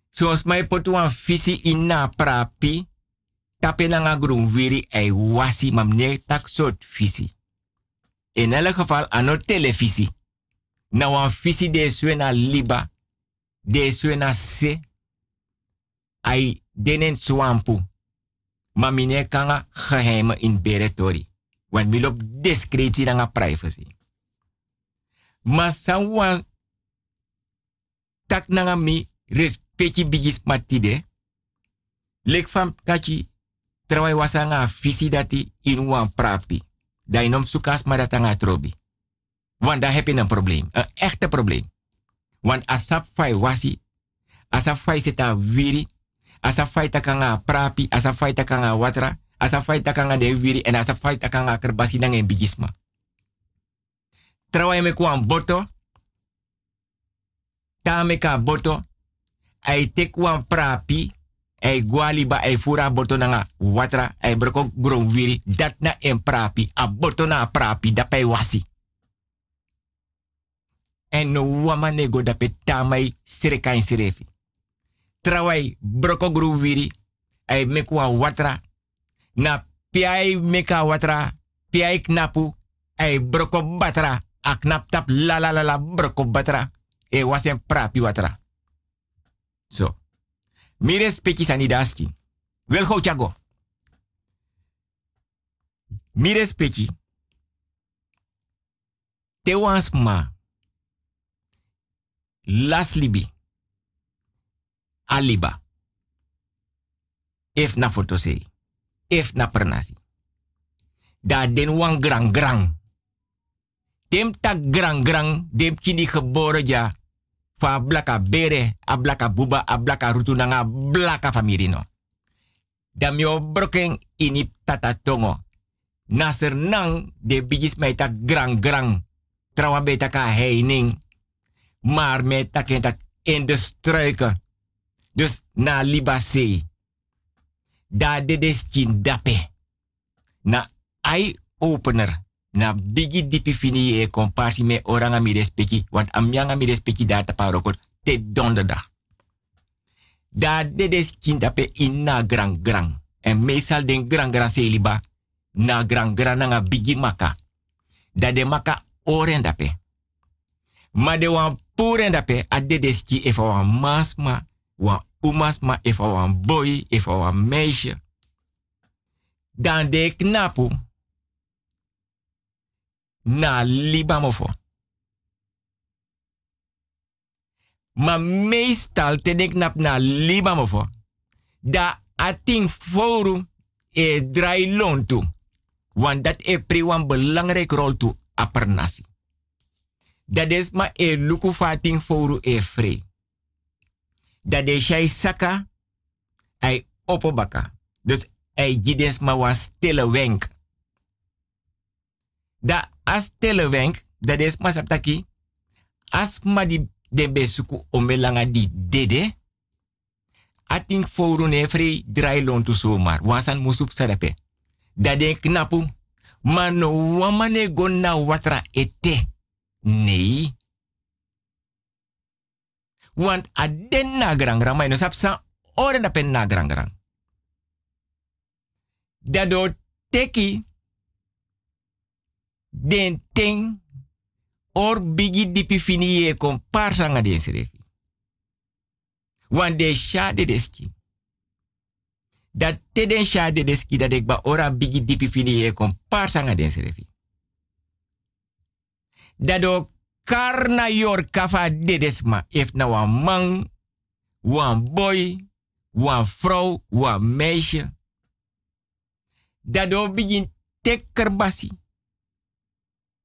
Sos mai poto wan fisi ina prapi. Tape na nga grun wiri ai wasi mam ne tak soort fisi. In elk geval ano televisi. Na wan fisi de swena liba. De swena se. Ai denen swampu. Maar mine kanga geheimen in beretori. Want mi lop discretie privacy. Maar san wan tak nanga mi respecti bigis matide. Lek fam tachi trawai wasanga visi dati in wan prapi. Da inom sukas madatanga trobi. Want daar heb je een probleem. Een echte probleem. Want asap fai wasi. Asap fai seta wiri asa faita kanga prapi, asa faita kanga watra, asa faita kanga de wiri en asa faita kanga kerbasi nang bigisma. Trawai me kuan boto, ta me ka boto, ai te prapi, ai guali ba ai fura boto nanga watra, ai broko gron wiri, dat na en prapi, a boto na prapi, da pay wasi. En no wama nego da pe tamai sireka in sirefi trawai broko gru wiri mekwa watra na piai meka watra piai knapu ay broko batra a knap tap la la la la broko batra e wasen prapi watra so mi respecti sani daski wel go chago Mi respecti. Te wans ma. Aliba. If na fotosei. If na pernasi. Da den wan grang grang. Dem tak grang grang. Dem kini geboren ja. Fa blaka bere. A blaka buba. A blaka rutu nanga blaka famirino. Dam yo broken ini tata tongo. Nasir nang de bigis mij tak grang grang. Trawa beta ka heining. Maar met tak tak in de struiken. Dus na libase. Da de deskin dape. Na eye opener. Na bigi dipi fini e me oranga mi respecti. Want amyanga mi respecti da taparokot te donderdag. Da de deskin dape in na grang grang. En meestal den grang grang seliba. Na grang grang na nga bigi maka. Da de maka oren dape. Ma de wan puren dape a de deski wan masma, wan umasma efa wan boy, efa wan meisje. Dan de knapu na libamofo. Ma meestal te de knap na libamofo. Da ating forum e drai lontu. Want dat e pri belangrijk rol toe a per nasi. Dat is ma e luku fating e free. Dat de shai saka ai opobaka. Dus ai gides ma was stille wenk. Da as stille wenk, dat is ma saptaki. As ma di de besuku omelanga di dede. Ating foru dry lon tu somar. Wansan musup sadape. Dat de knapu. Mano wamane gonna watra ete. Nee. Want a den na grang grang, maar sap sa ore na pen na grang grang. Dado teki den ting or bigi dipi fini e kon. Want de sha de deski. Dat te den deski dat ik ba ora bigi dipi fini e kon parsa nga den karna yor kafa dedesma if na wan man, wan boy, wan vrouw, wan meisje. Dado begin tekerbasi.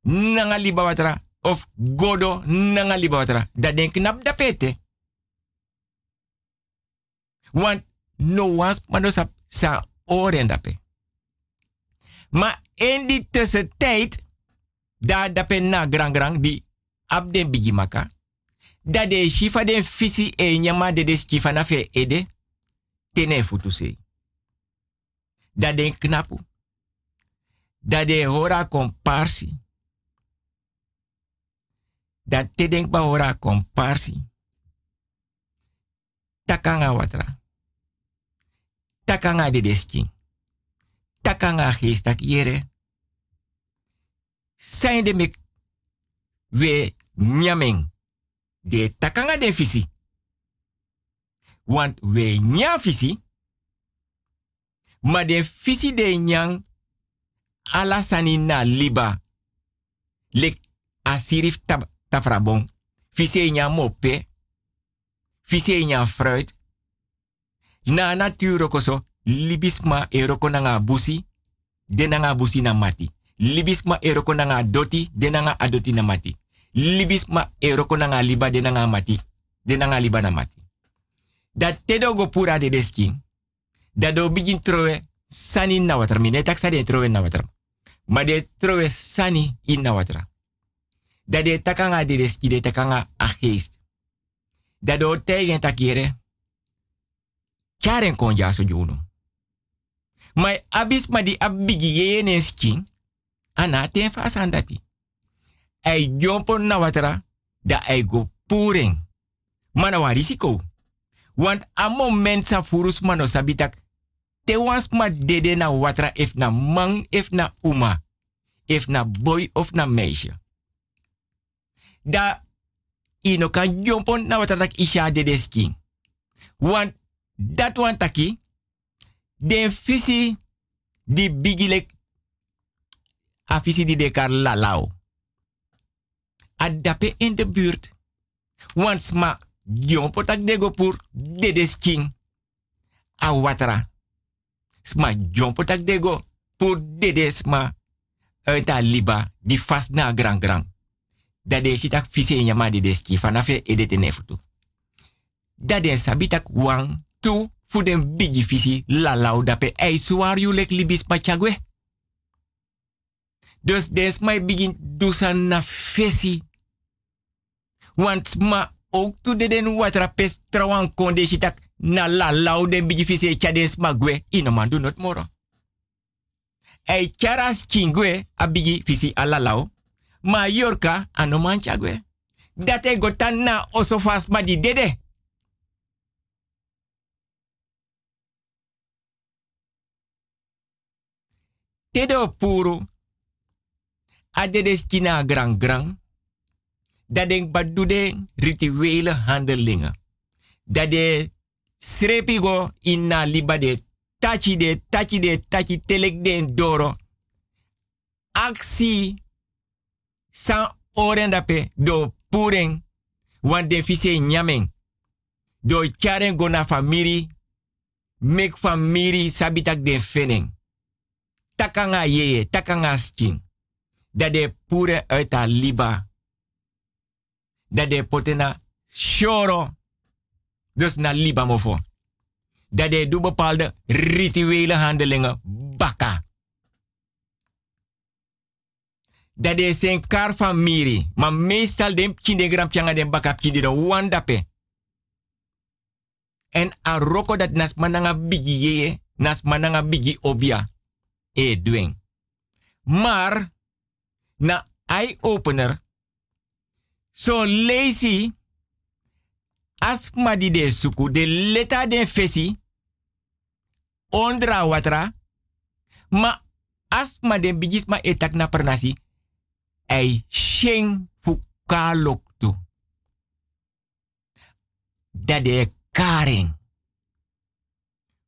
Nanga liba watra of godo nanga liba watra. Dat denk knap da pete. Want no wans mano sa, sa oren dape. Maar in die tussentijd da dape na grang grang di ab den bigi maka. Da de shifa den fisi e nyama de de na fe ede. Tene futu se. Da den knapu. Da de hora komparsi. Da te denk ba hora komparsi. Takanga watra. Takanga de deski. Takanga geestak yere zijn de mek we nyaming de takanga de fisi. Want we nya fisi, maar de fisi de nyang ala sani na liba. Lek asirif tab, tafrabong. Fisi nya mope. Fisi nya fruit. Na natuur koso libisma eroko nanga busi. De nanga busi na mati libisma eroko nanga doti de nanga adoti na mati. Libisma eroko nanga liba de nanga mati. De liba na mati. Dat tedo go pura de deski. Dat do begin trowe sani na water. Mine tak sa de trowe na water. Ma de trowe sani in na water. Dat de takanga de deski de takanga a geest. Dat do tegen takire. Karen kon ja so juno. Maar abis ma di abigi yene skin ana ten fa sandati. Ai jompo na watra da ai go puring. Mana wa risiko. Want a moment sa furus mano sabitak te wans ma dede na watra if na man if na uma. If na boy of na meisje. Da ino kan jompo na watra tak isha dede skin. Want dat wan taki den fisi di bigilek afisi di de kar lalao. Adape in de buurt. Want sma Jon potak dego pur dedes king. A watra. Sma jon potak dego pur dedes ma uit a liba di fast na grang grang. Dat de shitak fise nyama dedes king fanafe edete nefutu. Dat den sabitak wang tu fu den bigi fisi la lau dape ei suar lek libis machagwe. Dus des mai begin dusan na fesi. Want ma ook de den watra pes trawan konde shitak na la lau den bigi fisi chades magwe ino man not moro. Ei charas kingwe a bigi fisi ala lau. Ma yorka ano chagwe. Date gotan na osofas ma di dede. Tedo puru. Adede skina grang grang. Dat denk badude rituele handelingen. Dat de srepigo inna liba de tachi de tachi de tachi telek den doro. Aksi san oren dape do puren wan de fise nyamen. Do charen go na famiri. Mek famiri sabitak den fenen. Takanga yeye, takanga skin. Dat de pure uit liba. Dat de potena shoro. Dus na liba mofo. Dat de doe bepaalde rituele handelingen baka. Dat de zijn kar van miri. Maar meestal dem kindegram pjanga dem baka kindi de wandape. En a roko dat nas mananga bigi yeye, nas mananga bigi obia. E. Maar, na eye-opener, so lazy, asma di de suku, de leta de fesi, ondra watra, ma asma den bigisma etak na pernasi, ei sheng fukaloktu. Dat de karen,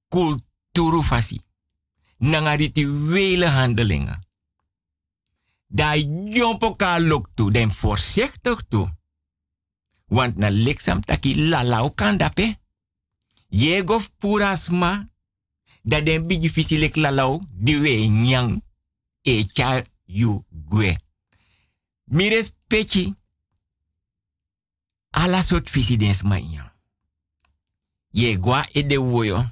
kulturu fasi, nanga rituele handelingen. Da jompo ka loktu, den voorzichtig toe. Want na liksam taki lalau kan. Yegof purasma, da den bigi fisilek lalau, diwe nyang, e cha yu gwe. Mires pechi, ala sot fisi den sma nyang. Ye gwa e de woyo,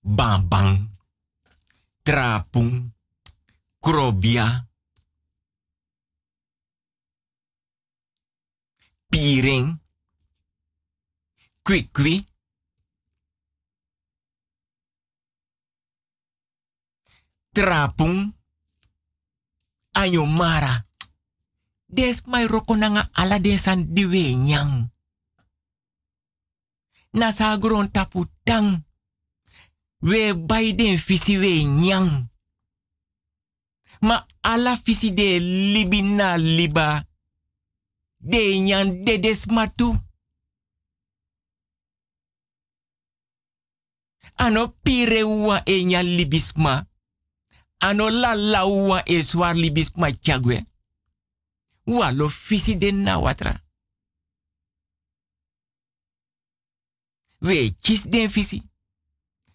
bang bang, trapung, krobia, piring, kwikwi, trapung, anyomara. Des mai roko nanga ala desan diwe nyang. Nasa gron tapu tang. We baiden fisi we nyang. Ma ala fisi de libina liba. De nyan de desmatu. Ano pire ua e libisma. Ano la la ua e libisma chagwe. Walo fisi de na watra. We kis den fisi.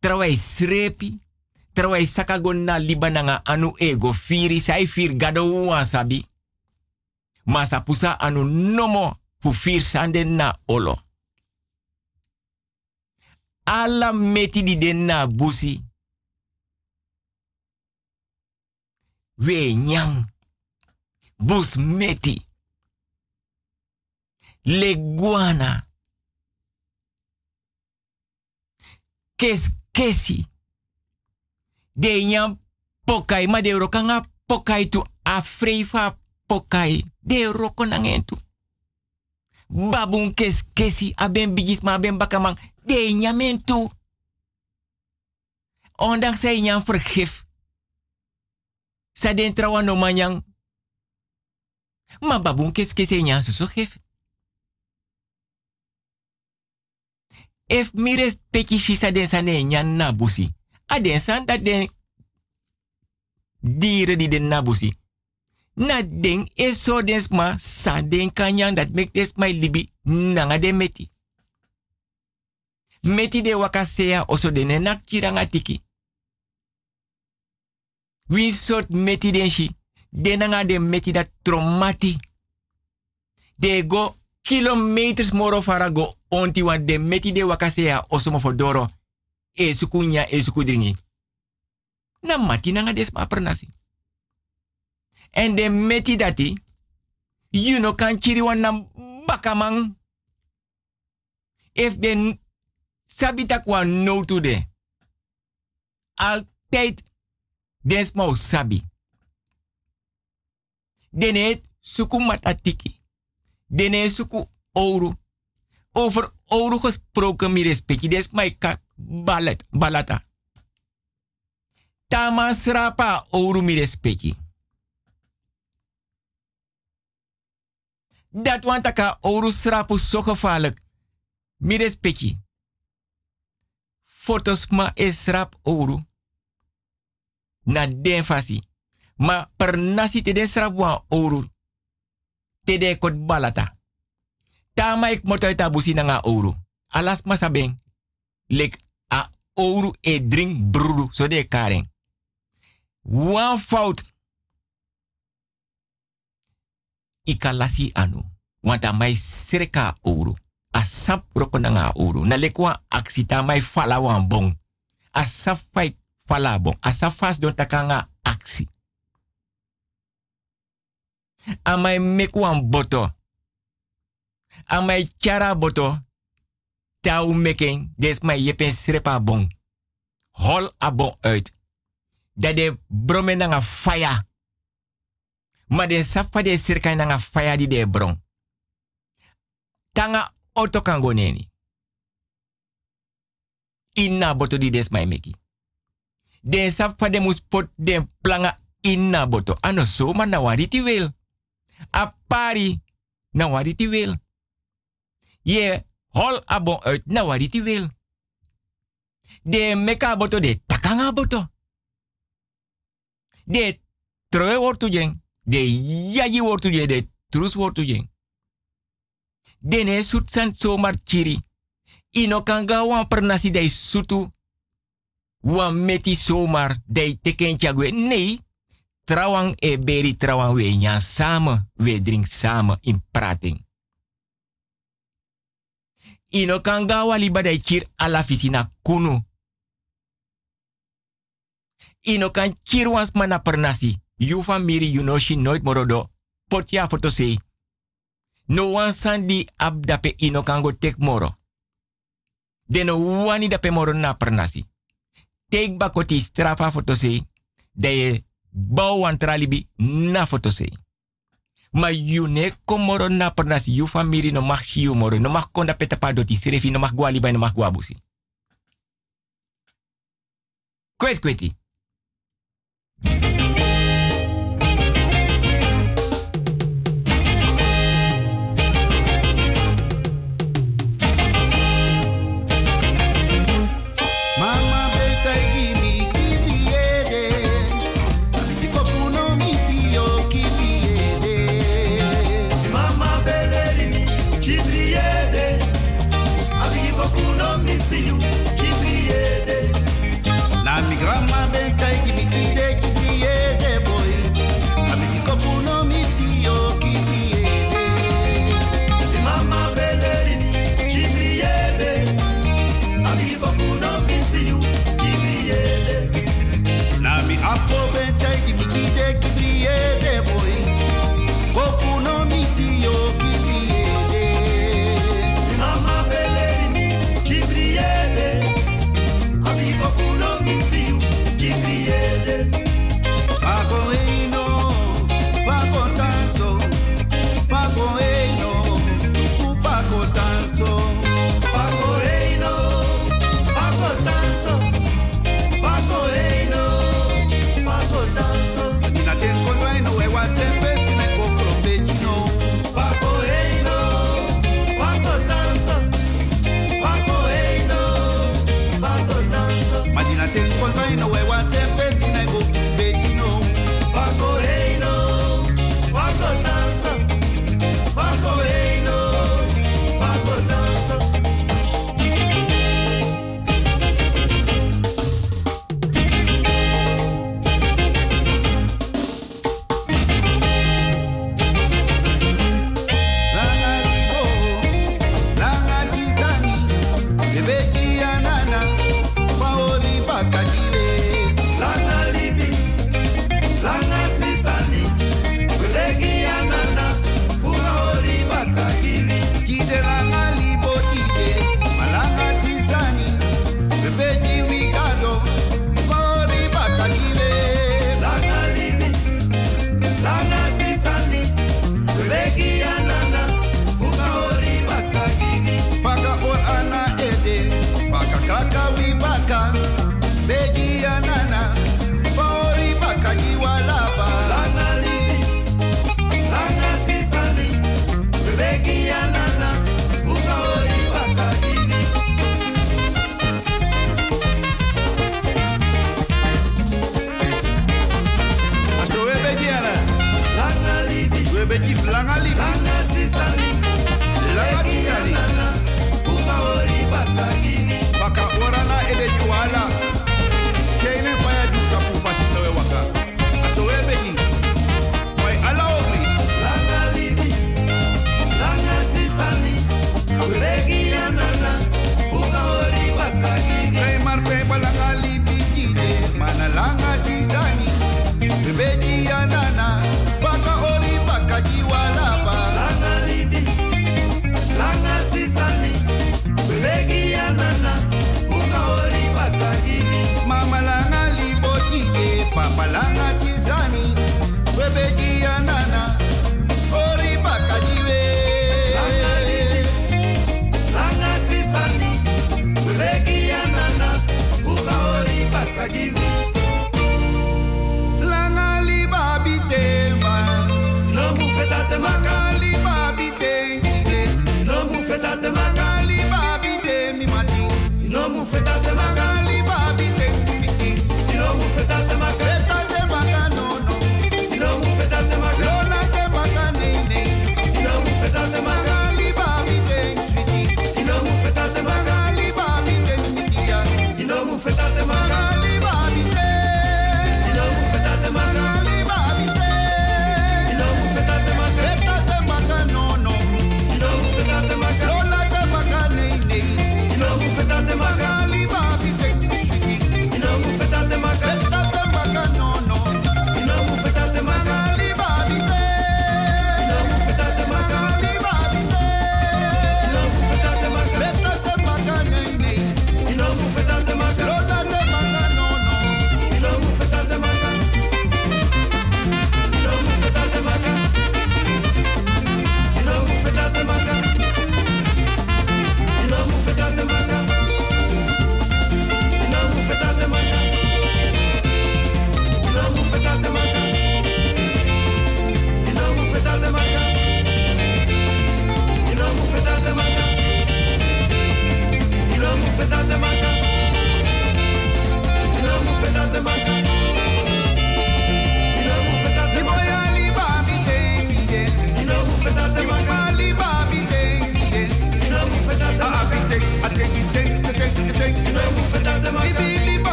Trawai srepi. Trawai sakagon na libananga anu ego firi sai fir gado sabi. Masa pusa anu nomo fir sande na olo. Ala meti di den na busi. We nyang. Bus meti. Leguana. Kes kesi. De nyam pokai ma de rokanga pokai tu afreifa pokai. De roko nangentu. Babun kes kesi aben bigis ma aben bakamang. De nyamentu. Ondanks zij nyam vergif. Sa den no manyang. Ma babun kes kesi nyam susu gif. If mires peki shisa den sa ne nyan na busi. A den san dat den dieren die de nabusi. Na den e so den sma sa den dat mek des mai libi nanga meti. Meti de wakasea oso de na kiranga tiki. Wie soort meti den shi? De meti dat traumati. De go kilometers moro farago onti wan de meti de wakasea oso mo fodoro. E sukunya e. Na mati nanga des ma. En de meti dati, you no kan kiri wan na bakamang. If de sabita kwa no to de. Altijd des mau sabi. Dene suku matatiki. Dene suku ouro. Over ouro gesproken mi respecti. Des mai kat balata. Tama srapa ouro mi respecti. Dat want taka ouro srapu so gevaarlijk. Mi respecti. Fotos ma is rap ouro. Na den fasi. Ma per nasi te den srap ouro. Te de kot balata. Tama ik motoy tabusi nga ouro. Alas ma sabeng. Lek a ouro e drink bruru. So de karen. Wan fout. Ika lasi anu. Want mai sreka ouro. A sap roko na nga ouro. Na lekwa aksi ta mai fala wan bon. A sap fai fala bon. A sap fas don taka nga aksi. A mai meku boto. A mai chara boto. Tau meken. Des mai yepen srepa bon. Hol a bon uit. Dat de brome na nga faya. Maar de safa de sirka na nga faya di de bron. Tanga auto kan go neni. Inna boto di des mai meki. De safa de muspot de planga inna boto. Ano so ma na wariti wil. A pari na wariti. Ye hol abon uit na wariti. De meka boto de takanga boto. De troe wortu jeng. De yayi wortu jeng. De trus wortu jeng. Dene sut san somar kiri. Ino kanga wan pernasi dai sutu. Wan meti somar dai teken chagwe. Nee. Trawang e beri trawang we nyan samen. We drink samen in prating. Ino kanga wali badai kir ala fisina kunu. Ino kan kir wans mana. You know she nooit morodo. Pot ya foto. No wan sandi ab dape ino kango tek moro. Deno wani dape moro na pernasi. Take bakoti strafa foto sei. De bau wan tralibi na foto. Ma you ne komoro na pernasi. You famiri no mag moro. No mag konda peta padoti. Sirefi no mag guali bay no guabusi. Kwet kweti.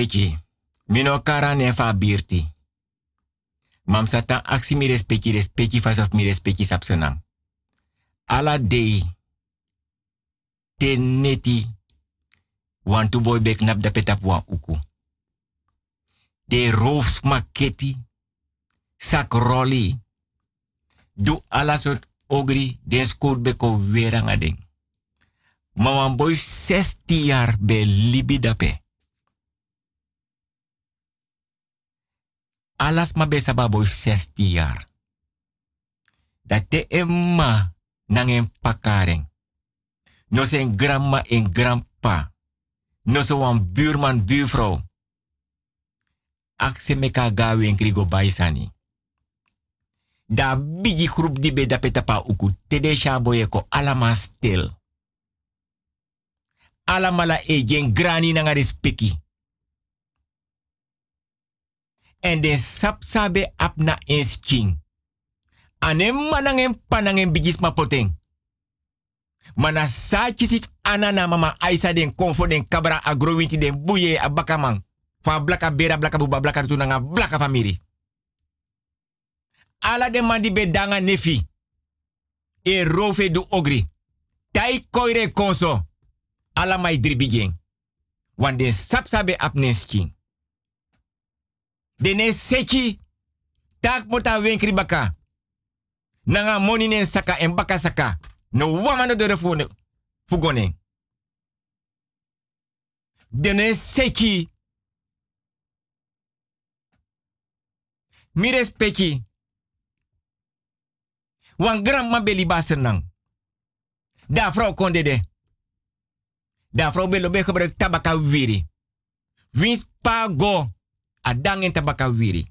respecti. Mino kara en fa birti. Mam satan aksi mi respecti respecti fasof mi respecti sapsenang. Ala dei. Teneti. Want to boy bek nap da petap wan uku. De roofsmaketi. Sak rolli. Du ala so ogri den skoot beko weranga ding. Maman boy 60 jaar be libi dape. alas ma besa babo 16 jaar. Dat de emma nang en pakareng. No grandma en grandpa. No zo een buurman, buurvrouw. Akse me gawe en krigo baisani. Da bigi groep di be da petapa uku. Tede shaboye ko alama stil. Alamala e gen grani nanga en den sapsabe apna insking. Anem manangem panangen bigis mapoteng. Mana sachi anana mama aisa den konfo den kabra agrowinti den buye abakamang. Fa blaka bera blaka buba blaka tunanga blaka famiri. Ala de mandi bedanga nefi. E rofe du ogri. Tai koire konso. Ala mai dribigeng. Wan den sapsabe ap. Dene seki. Tak mota winkri baka. Nanga moni saka en baka saka. No wamano de refone. Fugone. Dene seki. Mi respecti. Wan gramma beli basen nang. Da vrouw. Da tabaka wiri. Wins pago. Adang en tabaka wiri.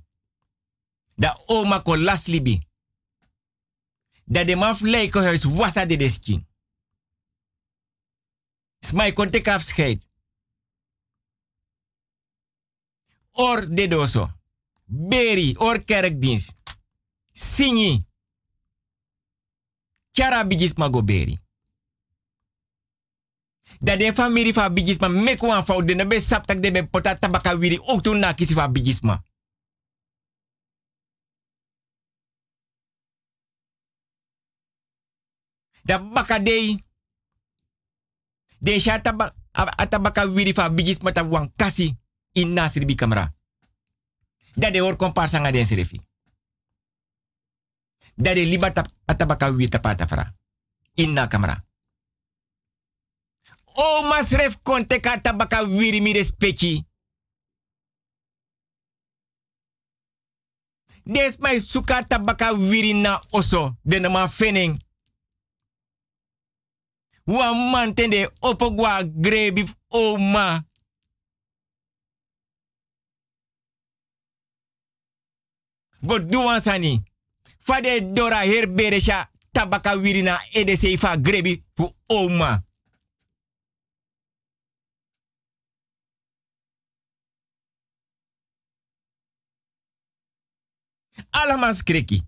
Da oma ko las libi. Da de maf leiko huis wasa de deski. Smai kon tek. Or de doso. Beri, or kerkdienst. Singi. Kara bigis mago beri. Da de famiri fa bigisma meku an fau de nebe saptak de be pota tabaka wiri ook toen na kisi fa bigisma. Da baka dei. De sha taba atabaka wiri fa bigisma ta wan kasi in nasir bi kamera. Da de or komparsa nga den serefi. Da de liba atabaka wiri tapata fara. In na kamera. O masref konte ka tabaka wiri mi respecti. Des mai suka tabaka wiri na oso de na ma fening. Wa man tende opogwa grebi oma. God duwan sani. Fade dora herberesha tabaka wiri na edese fa grebi fu oma. Allemaal skrikkie.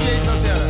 3 a 0.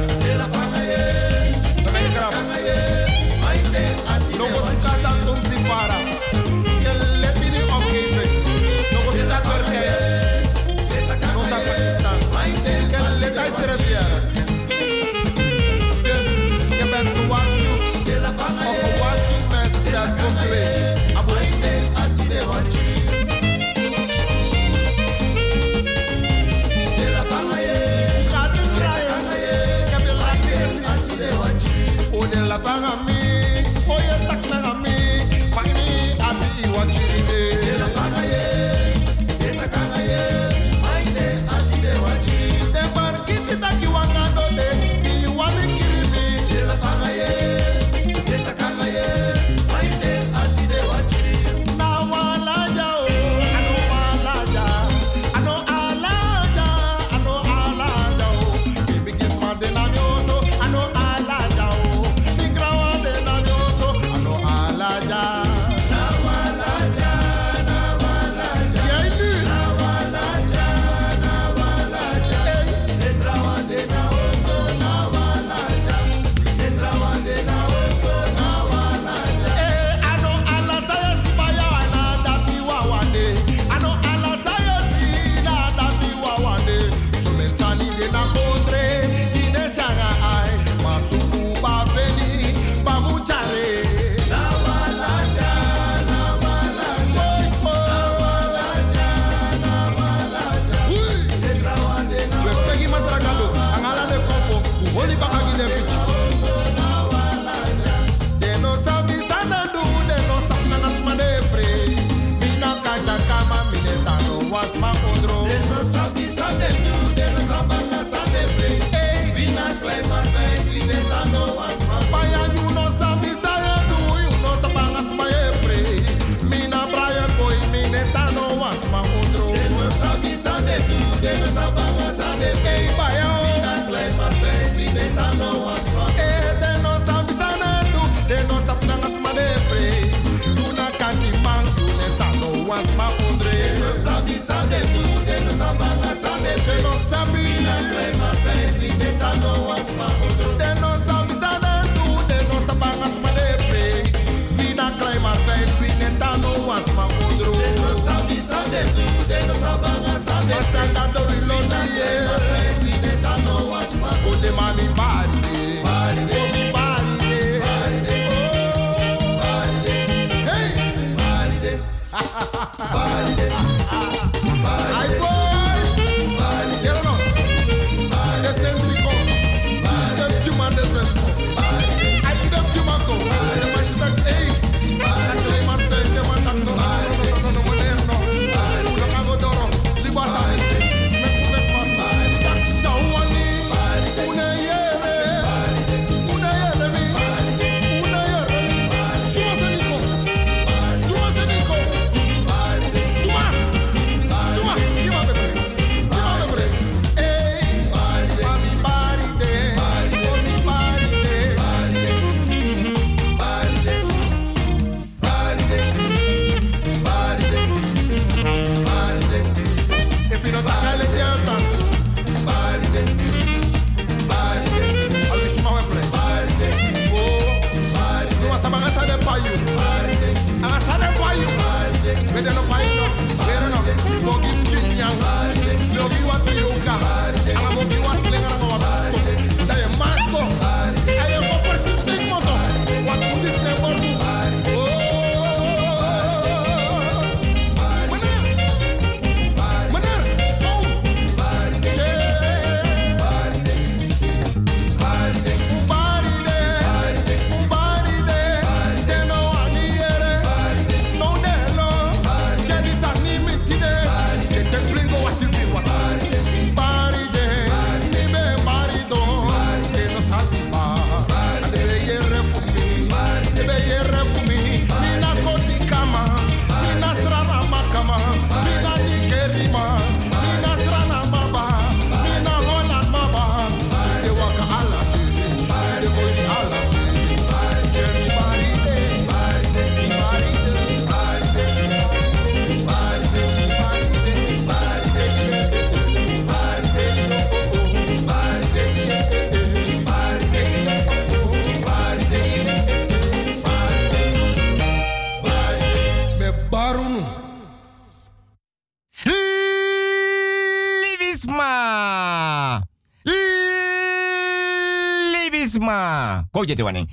Kau je te waning.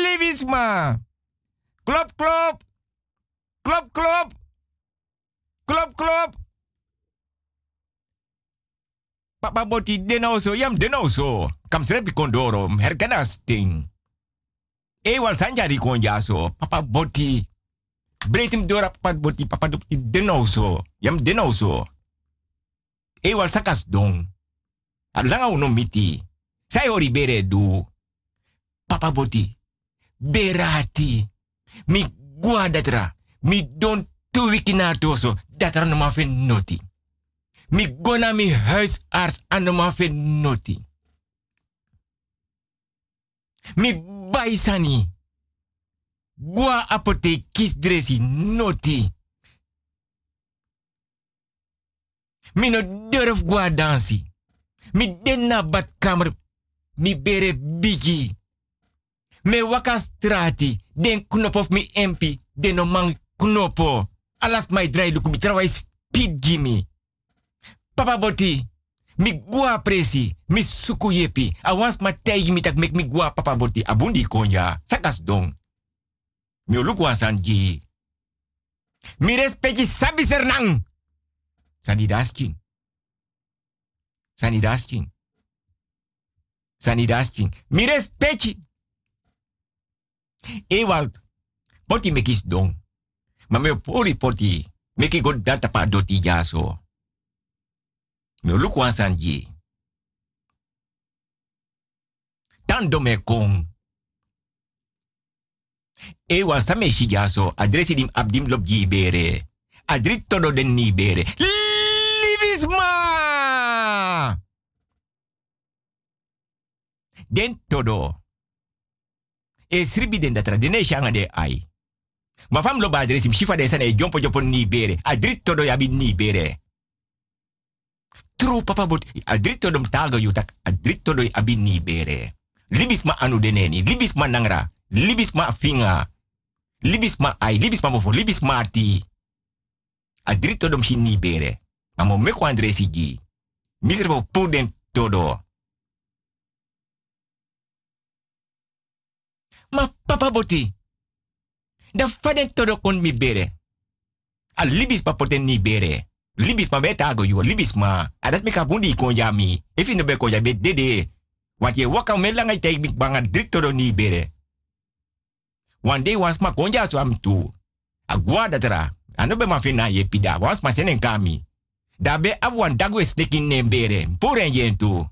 Libisma! Klop, klop! Klop, klop! Klop! Papa boti denoso, yam denoso. Kam srepi kondoro, herkana sting. E wal sanjari konjaso, papa boti. Breed hem papa boti, papa boti denoso. Yam denoso. E wal sakas dong. Alanga uno miti. Sai ori bere du. Papa boti. Berati. Mi guadatra. Mi don tu wiki na toso. Datra no ma noti. Mi gona mi huisarts aan de ma noti. Mi baisani. Gua apote kis dresi noti. Mi no durf gua dansi. Mi den na badkamer. Mi bere bigi. Me waka strati. Den knop of mi empi. Den no man knopo. Alas mai drai luku mi trawa speed gimme. Papa boti. Mi gua presi. Mi suku yepi. Awans ma tegi mi tak mek mi gua papa boti. Abundi konja. Sakas dong. Mi oluku asanji. Mi respecti sabi sernang. Sani dasking. Sani dasking. Sani dasking. Mi respecti. Ewald. Poti mekis dong. Ma me pori poti. Meki god data pa doti jaso. Mi oluku asanji. Tando me kong. E wan sa me shijaso, adresi dim abdim lob ji bere. Adrit todo den bere. Den todo. E sribi den datra, dene shanga de ai. Ma fam loba adresi, mshifa de sana e jompo jompo ni bere. Adrit todo yabi ni bere. True papa bot, adrit todo mtaga yutak, adrit todo yabi ni bere. Libisma anu deneni, libisma nangra. libisma finga. Libisma ai, libisma mofo, libisma ti. A drito dom si ni bere. Amo meko sigi. Miservo puden todo. Ma papa boti. Da faden todo kon mi bere. A libisma poten ni bere. Libisma beta ago yo, libisma. Adat meka bundi kon yami. Efi no be kon yabe dede. Want je waka melangai teik mik banga drito do ni bere. One day was ma konja so am tu. A guarda tra. Ano be ma fina ye pida. Was ma senen kami. Da be abwan dagwe snekin nembere. Puren yen tu.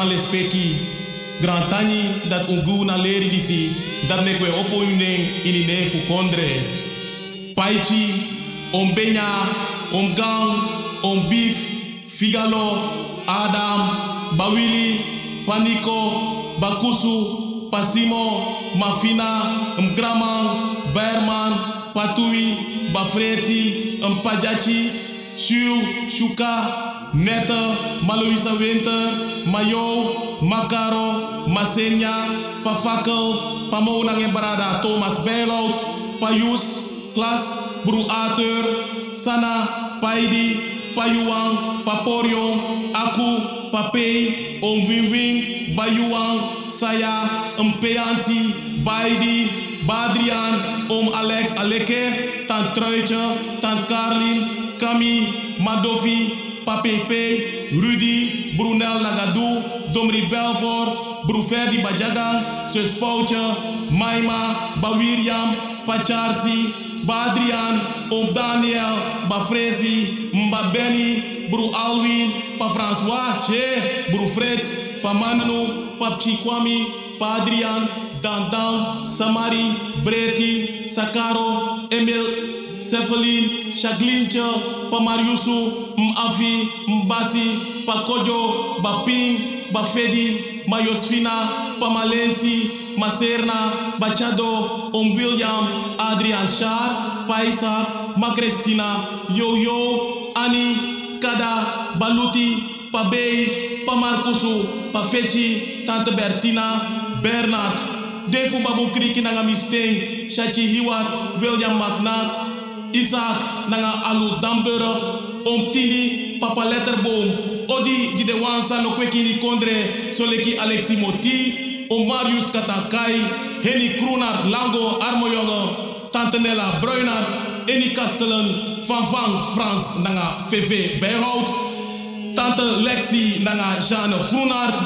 Gran lespeki. Gran tani dat ungu na leri disi, dat mek we opo unen ini ne fu kondre. Paichi, om benya, om gang, om beef, figalo, Adam, Bawili, Paniko, Bakusu, Pasimo, Mafina, Mgraman, Berman, Patui, Bafreti, Mpajachi, Shu, Shuka, Netta, Maloisa Winter, Mayo, Makaro, Masenya, Pafakel, Pamonang en Barada, Thomas Bijlout, Payus, Klas, Bru Ateur, Sana, Paidi, Payuang, Paporion, Aku, Papei, Win, Bayuang, Saya, Mpeansi, Baidi, Badrian, Om Alex Aleke, Tant Truitje, Tant Karlin, Kami, Madofi, Papepe, Rudy, Brunel Nagadu, Domri Belfort, Bru Ferdi Bajagan, Sus Poutje, Maima, Bawiriam, Pacharsi, Badrian, Om Daniel, Ba Frezi, Mba Benny, Bru Alwin, Pa François, Che, Bru Freds, Pa Manu, Pa Chikwami, Pa Adrian, Dandan, Samari, Breti, Sakaro, Emil, Sefelin, Shaglincha, Pamariusu, Mafi, Mbasi, Pakojo, Baping, Bafedi, Mayosfina, Pamalensi, Maserna, Bachado, Om William, Adrian Shah, Paisa, Macrestina, Yo-Yo, Ani, Kada, Baluti, Pabei, Pamarkusu, Pafeci, Tante Bertina, Bernard, Defu Babu Kriki Nangamisteng, Shachi Hiwat, William McNack, Isaac Nanga Alu Damburg, Om Tini, Papa Letterboom, Odi Jidewansa no Kwekini Kondre, Soleki Alexi Moti, Om Marius Katakai, Henny Kroenart, Lango, Armojonge, Tante Nella Bruinart, Eni Kastelen, Van Van Frans Nanga VV Bijhout, Tante Lexi Nanga Jeanne Groenart,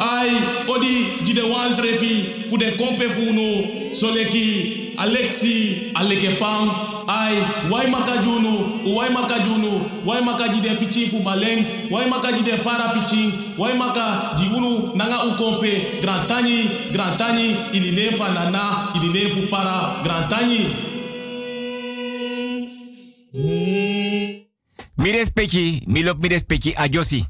Ai, Odi Jidewans Refi, Fude Kompe Funo, Soleki, Alexi Alekepan, I, Waimakajunu, Uwaimakajunu, Waimakajide why makaji de Para Piching, Waimaka Jigunu, Nanga Ukompe, Grantani, Grantani, Ilinefa Nana, Ilinefu Para, Grantani. Mi respecti, mi lop mi respecti a Josie.